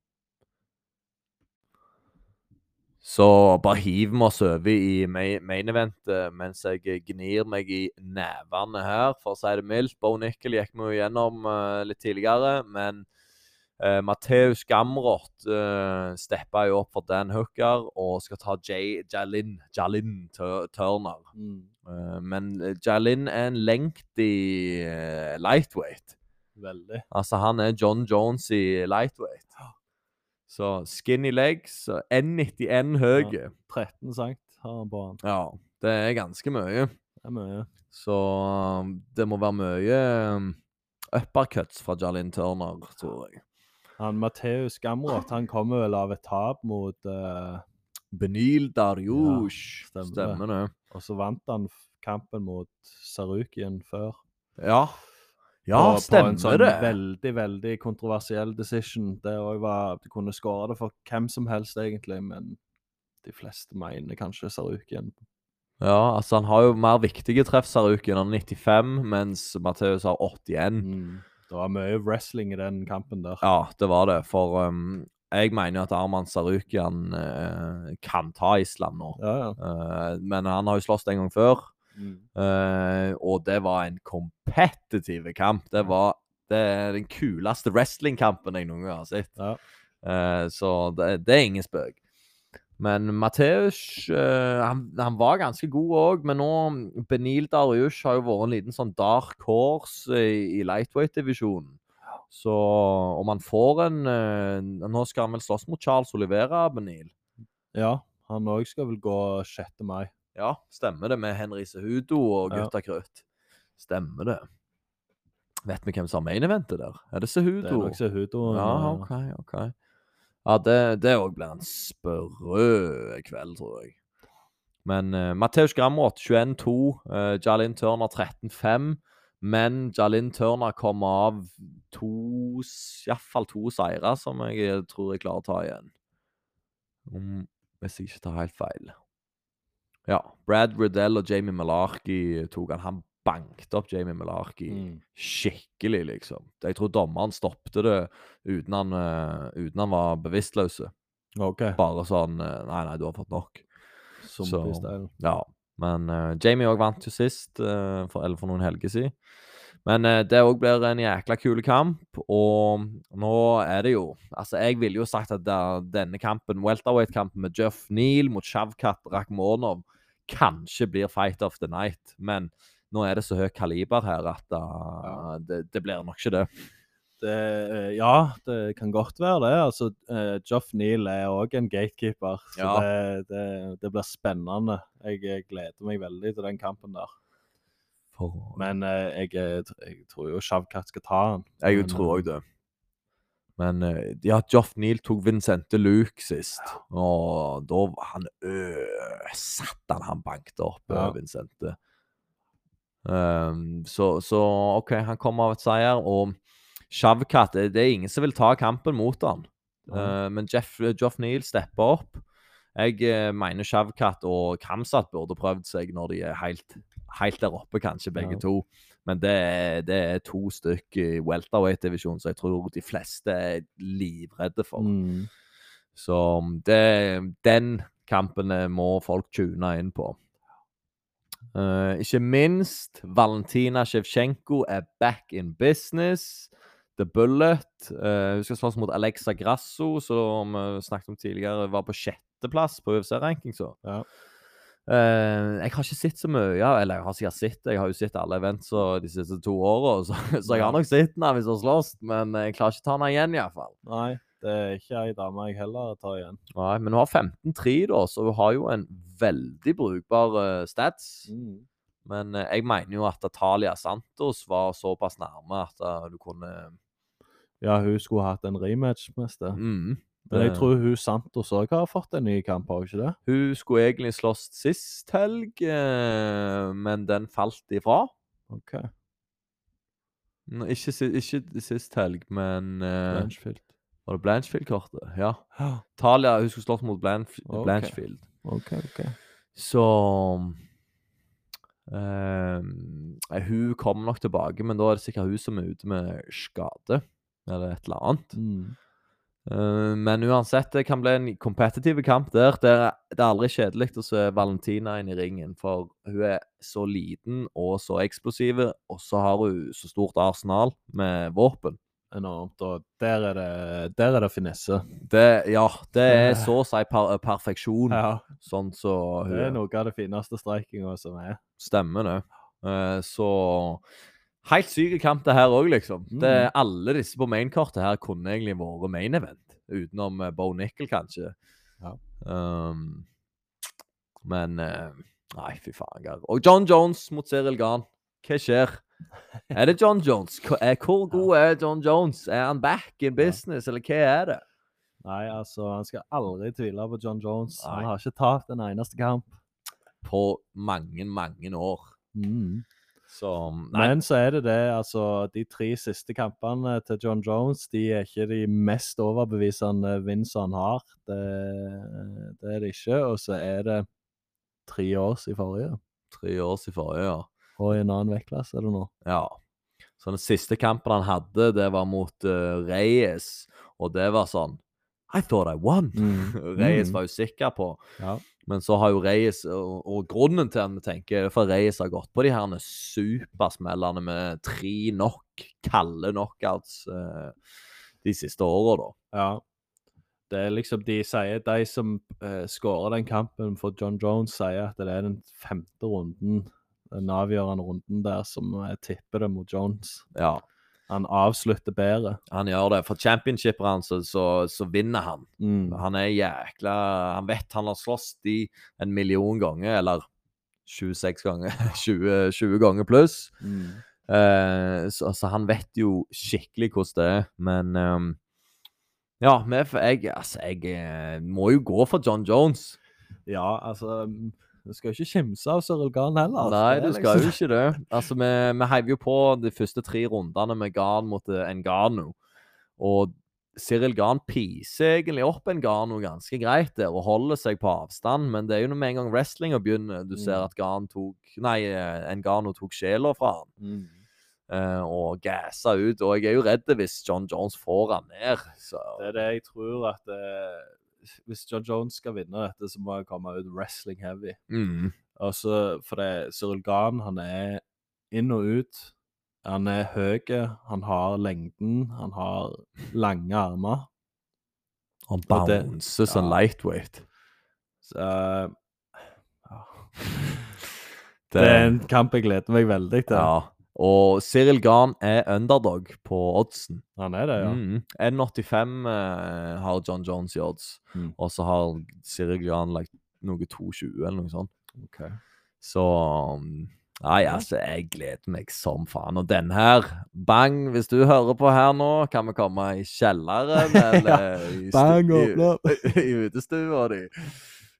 [SPEAKER 1] Så bare hiver vi oss over i main eventet mens jeg gnir meg i nevene her, for å si det mildt. Bo Nickel gikk vi jo gjennom eh, litt tidligere, men uh, Matheus Gamrot uh, steppa jo opp for Dan Hooker og skal ta Jay, Jalin, Jalin Turner. Mm. Uh, men eh, Jalin er en lengthy uh, lightweight.
[SPEAKER 2] Veldig.
[SPEAKER 1] Altså, han er John Jones i lightweight. Så skinny legs, og 1,91 høy. Ja.
[SPEAKER 2] 13 cent har han på han.
[SPEAKER 1] det er ganske mye.
[SPEAKER 2] Det er mye.
[SPEAKER 1] Så det må være mye uppercuts fra Jalin Turner, tror jeg.
[SPEAKER 2] Han Matheus Gamrot han kommer vel av et tap mot uh,
[SPEAKER 1] Benil Dariush.
[SPEAKER 2] Ja, stemmer det.
[SPEAKER 1] stemmer det.
[SPEAKER 2] Og så vant han kampen mot Sarukien før.
[SPEAKER 1] Ja. Ja,
[SPEAKER 2] på, På en sånn
[SPEAKER 1] det.
[SPEAKER 2] veldig, veldig kontroversiell decision. Det var De kunne skåre det for hvem som helst, egentlig, men de fleste mener kanskje Sarukien.
[SPEAKER 1] Ja, altså Han har jo mer viktige treff, Sarukien. Han har 95, mens Matheus har 81.
[SPEAKER 2] Mm. Det var mye wrestling i den kampen der.
[SPEAKER 1] Ja, det var det. For um, jeg mener at Arman Sarukian uh, kan ta Island nå.
[SPEAKER 2] Ja, ja.
[SPEAKER 1] Uh, men han har jo slåss en gang før,
[SPEAKER 2] Mm.
[SPEAKER 1] Uh, og det var en kompetitiv kamp. Det var det den kuleste wrestlingkampen jeg noen gang har sett.
[SPEAKER 2] Ja.
[SPEAKER 1] Så det, det er ingen spøk. Men Mateus uh, han, han var ganske god òg, men nå Benil Darius har jo vært en liten sånn dark horse i, i lightweight-divisjonen. Så om han får en uh, Nå skal han vel slåss mot Charles Olivera, Benil.
[SPEAKER 2] Ja, han òg skal vel gå 6. mai.
[SPEAKER 1] Ja, stemmer det, med Henry Sehudo og
[SPEAKER 2] Ja.
[SPEAKER 1] Gutta Krutt. Stemmer det. Vet vi hvem som har main eventet der? Er det Sehudo?
[SPEAKER 2] Det er nok Sehudo.
[SPEAKER 1] Ja, OK, OK. Ja, det òg blir en sprø kveld, tror jeg. Men uh, Matheus Gramrot 21-2, uh, Jalin Turner 13-5. Men Jalin Turner kom av to Iallfall to seire som jeg tror jeg klarer å ta igjen. Um, hvis jeg ikke tar helt feil. Ja. Brad Riddell og Jamie Malarkey tok han. Han banket opp Jamie Malarkey
[SPEAKER 2] Mm.
[SPEAKER 1] skikkelig, liksom. Jeg tror dommeren stoppet det uten han, eh, uten han var bevisstløs.
[SPEAKER 2] Okay.
[SPEAKER 1] Bare sånn eh, Nei, nei, du har fått nok.
[SPEAKER 2] Zombie-style.
[SPEAKER 1] Ja. Men uh, Jamie òg vant jo sist, uh, for, eller for noen helger siden. Men uh, det òg blir en jækla kul kamp, og nå er det jo Altså, jeg ville jo sagt at det, denne kampen, welterweight-kampen med Jeff Neal mot Shavkat Rakhmonov, kanskje blir fight of the night, men nå er det så høyt kaliber her at eh, det, det blir nok ikke det.
[SPEAKER 2] Det, eh, ja, det kan godt være det. Altså, eh, Joff Neal er òg en gatekeeper, så
[SPEAKER 1] Ja.
[SPEAKER 2] det, det, blir spennende. Jeg, eh, gleder meg veldig til den kampen der.
[SPEAKER 1] For,
[SPEAKER 2] Men eh, jeg, eh, jeg tror jo Shavkat skal ta han.
[SPEAKER 1] Jeg
[SPEAKER 2] Men,
[SPEAKER 1] tror
[SPEAKER 2] eh,
[SPEAKER 1] òg det. Men eh, ja, Joff Neal tok Vincente Luke sist, og da var han ø, Satan, han banket opp
[SPEAKER 2] ja.
[SPEAKER 1] Vincente. Ehm, så, så OK, han kommer av et seier, og Shavkat det, det er ingen som vil ta kampen mot han. Eh, men Jeff, Joff Neal stepper opp. Jeg uh, mener Shavkat og Kamsat burde prøvd seg når de er helt, helt der oppe, kanskje, begge
[SPEAKER 2] Ja.
[SPEAKER 1] to. Men det er, det er to stykker i welterweight-divisjonen, som jeg tror de fleste er livredde for.
[SPEAKER 2] Mm.
[SPEAKER 1] Så det, den kampen eh, må folk tune inn på. Eh, ikke minst Valentina Sjevtsjenko er back in business. The Bullet. uh, hun skal slåss mot Alexa Grasso, som vi snakket om tidligere, var på sjetteplass på UFC-ranking. så.
[SPEAKER 2] Ja.
[SPEAKER 1] Uh, jeg har ikke sett så mye av Eller jeg har sikkert sett. Jeg har jo sett alle eventsa de siste to åra, så, så jeg har nok sett henne hvis hun har slåss, men jeg klarer ikke å ta den igjen, iallfall.
[SPEAKER 2] Det er ikke ei dame jeg heller tar igjen.
[SPEAKER 1] Nei, men hun har 15-3, da, så hun har jo en veldig brukbar eh, stats.
[SPEAKER 2] Mm.
[SPEAKER 1] Men eh, jeg mener jo at Talia Santos var såpass nærme at eh, du kunne
[SPEAKER 2] Ja, hun skulle hatt en rematch mest det.
[SPEAKER 1] mm,
[SPEAKER 2] Men jeg tror hun Santos òg har fått en ny kamp, har hun ikke det?
[SPEAKER 1] Hun skulle egentlig slåss sist helg, men den falt ifra.
[SPEAKER 2] OK.
[SPEAKER 1] Ikke, ikke sist helg, men
[SPEAKER 2] Blanchfield.
[SPEAKER 1] Var det Blanchfield-kortet? Ja. Talia hun skulle slåss mot Blanf
[SPEAKER 2] okay.
[SPEAKER 1] Blanchfield.
[SPEAKER 2] OK, OK.
[SPEAKER 1] Så eh, Hun kommer nok tilbake, men da er det sikkert hun som er ute med skade. Eller et eller annet.
[SPEAKER 2] Mm.
[SPEAKER 1] Uh, men uansett, det kan bli en kompetitiv kamp der. Det er, det er aldri kjedelig å se Valentina inn i ringen, for hun er så liten og så eksplosiv, og så har hun så stort arsenal med våpen.
[SPEAKER 2] Enormt. Og der er det, der er det finesse.
[SPEAKER 1] Det, ja, det er så å si per, perfeksjon,
[SPEAKER 2] Ja,
[SPEAKER 1] sånn så
[SPEAKER 2] det er noe av det fineste streikinga som er.
[SPEAKER 1] Stemmer det. Eh, så Helt syk kamp det her òg, liksom. Det,
[SPEAKER 2] Mm.
[SPEAKER 1] alle disse på mainkortet her kunne egentlig vært main event. Utenom eh, Bo Nickel, kanskje.
[SPEAKER 2] Ja.
[SPEAKER 1] Um, men eh, Nei, fy faen. Og John Jones mot Cyril Gahn. Hva skjer? Er det John Jones? Hvor, god er John Jones? Er han back in business, eller hva er det?
[SPEAKER 2] Nei, altså, han skal aldri tvile på John Jones.
[SPEAKER 1] Nei.
[SPEAKER 2] Han har ikke tapt en eneste kamp.
[SPEAKER 1] På mange, mange år.
[SPEAKER 2] Mm.
[SPEAKER 1] Så
[SPEAKER 2] Men så er det det, altså De tre siste kampene til John Jones de er ikke de mest overbevisende vinst han har. Det, det er det ikke. Og så er det tre års i forrige.
[SPEAKER 1] Tre års i forrige, ja.
[SPEAKER 2] Og i en annen vektklasse er det nå.
[SPEAKER 1] Ja. Så den siste kampen han hadde, det var mot uh, Reyes, og det var sånn I thought I won!
[SPEAKER 2] Mm.
[SPEAKER 1] Reyes
[SPEAKER 2] Mm.
[SPEAKER 1] var jo sikker på.
[SPEAKER 2] Ja.
[SPEAKER 1] Men så har jo Reyes, og, og grunnen til at vi tenker for Reyes har gått på de her supersmellene med tre nok, kalde knockouts uh, de siste åra, da.
[SPEAKER 2] ja. det er liksom De sier De som uh, skårer den kampen for John Jones, sier at det er den femte runden, den avgjørende runden der, som jeg tipper det mot Jones.
[SPEAKER 1] Ja,
[SPEAKER 2] Han avslutter bedre.
[SPEAKER 1] han gjør det. For championshipet hans, så, så vinner han.
[SPEAKER 2] Mm.
[SPEAKER 1] Han er jækla Han vet han har slåss de en million ganger, eller 26 ganger. 20, 20 ganger pluss.
[SPEAKER 2] Mm.
[SPEAKER 1] Eh, så, så han vet jo skikkelig hvordan det er. Men um, ja, jeg, altså, jeg eh, må jo gå for John Jones.
[SPEAKER 2] Ja, altså Du skal ikke kimse av Cyril Garn heller.
[SPEAKER 1] Nei,
[SPEAKER 2] er
[SPEAKER 1] du skal jo
[SPEAKER 2] liksom-
[SPEAKER 1] ikke det. Altså, vi, vi heiv jo på de første tre rundene med Garn mot Engano. Og Cyril Garn piser egentlig opp Engano ganske greit der og holder seg på avstand, men det er jo når med en gang wrestlinga begynner, du ser
[SPEAKER 2] Mm.
[SPEAKER 1] at Garn tok Nei, Engano tok sjela fra han.
[SPEAKER 2] Mm.
[SPEAKER 1] eh, og gassa ut. Og jeg er jo redd hvis John Jones får han ned. Så
[SPEAKER 2] Det er det jeg tror at eh, Hvis John Jones skal vinne dette, så må han komme ut wrestling heavy.
[SPEAKER 1] mm.
[SPEAKER 2] Og så, for det, Cyril Gahn, han er inn og ut. Han er høy, han har lengden, han har lange armer.
[SPEAKER 1] Han bouncer som
[SPEAKER 2] ja.
[SPEAKER 1] lightweight.
[SPEAKER 2] Så, ja. det, det er en kamp jeg gleder meg veldig til.
[SPEAKER 1] Ja. Og Cyril Gahn er underdog på oddsen.
[SPEAKER 2] Han er det, ja.
[SPEAKER 1] Mm. 1,85 eh, har John Jones i odds.
[SPEAKER 2] Mm.
[SPEAKER 1] Og så har Cyril Gahn lagt noe 2,20 eller noe sånt.
[SPEAKER 2] Okay.
[SPEAKER 1] Så um, Nei, altså, jeg gleder meg som faen. Og den her, bang, hvis du hører på her nå, kan vi komme i kjelleren eller i, stu-
[SPEAKER 2] Bang,
[SPEAKER 1] i,
[SPEAKER 2] åpne
[SPEAKER 1] i utestua di.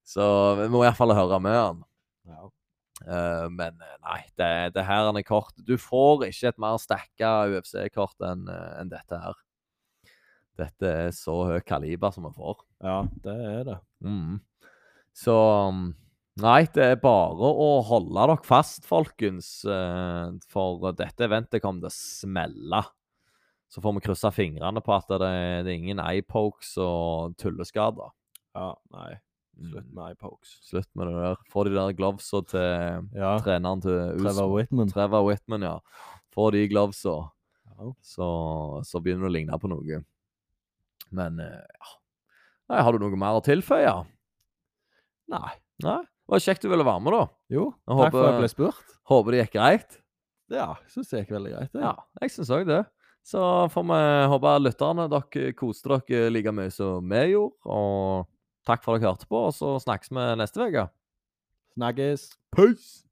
[SPEAKER 1] Så vi må iallfall høre med han.
[SPEAKER 2] Ja.
[SPEAKER 1] Eh, men eh, nei, det, det her er kort. Du får ikke et mer stakka UFC-kort enn en dette her. Dette er så høyt kaliber som vi får.
[SPEAKER 2] ja, det er det.
[SPEAKER 1] Mm. Så Nei, det er bare å holde dere fast, folkens. eh, For dette eventet kommer til å smelle. Så får vi krysse fingrene på at det, det er ingen eyepokes og tulleskader.
[SPEAKER 2] Ja, nei. Slutt
[SPEAKER 1] med
[SPEAKER 2] med eyepokes.
[SPEAKER 1] Slutt med det der. Få de der glovesa til
[SPEAKER 2] Ja.
[SPEAKER 1] treneren til
[SPEAKER 2] Trevor Whitman.
[SPEAKER 1] Trevor Whitman, ja. Få de glovesa,
[SPEAKER 2] Ja.
[SPEAKER 1] så, så begynner det å ligne på noe. Men eh, ja. Nei, har du noe mer å tilføye?
[SPEAKER 2] Nei.
[SPEAKER 1] Nei? Det var kjekt du ville være med, da.
[SPEAKER 2] Jo,
[SPEAKER 1] Jeg
[SPEAKER 2] takk for at jeg ble spurt.
[SPEAKER 1] Håper det gikk greit.
[SPEAKER 2] Ja, syns det gikk veldig greit. det.
[SPEAKER 1] Ja, jeg syns òg det. Så får vi håpe lytterne dere koste dere like mye som vi gjorde. Og takk for at dere hørte på, og så snakkes vi neste uke.
[SPEAKER 2] Snakkes.
[SPEAKER 1] Peace!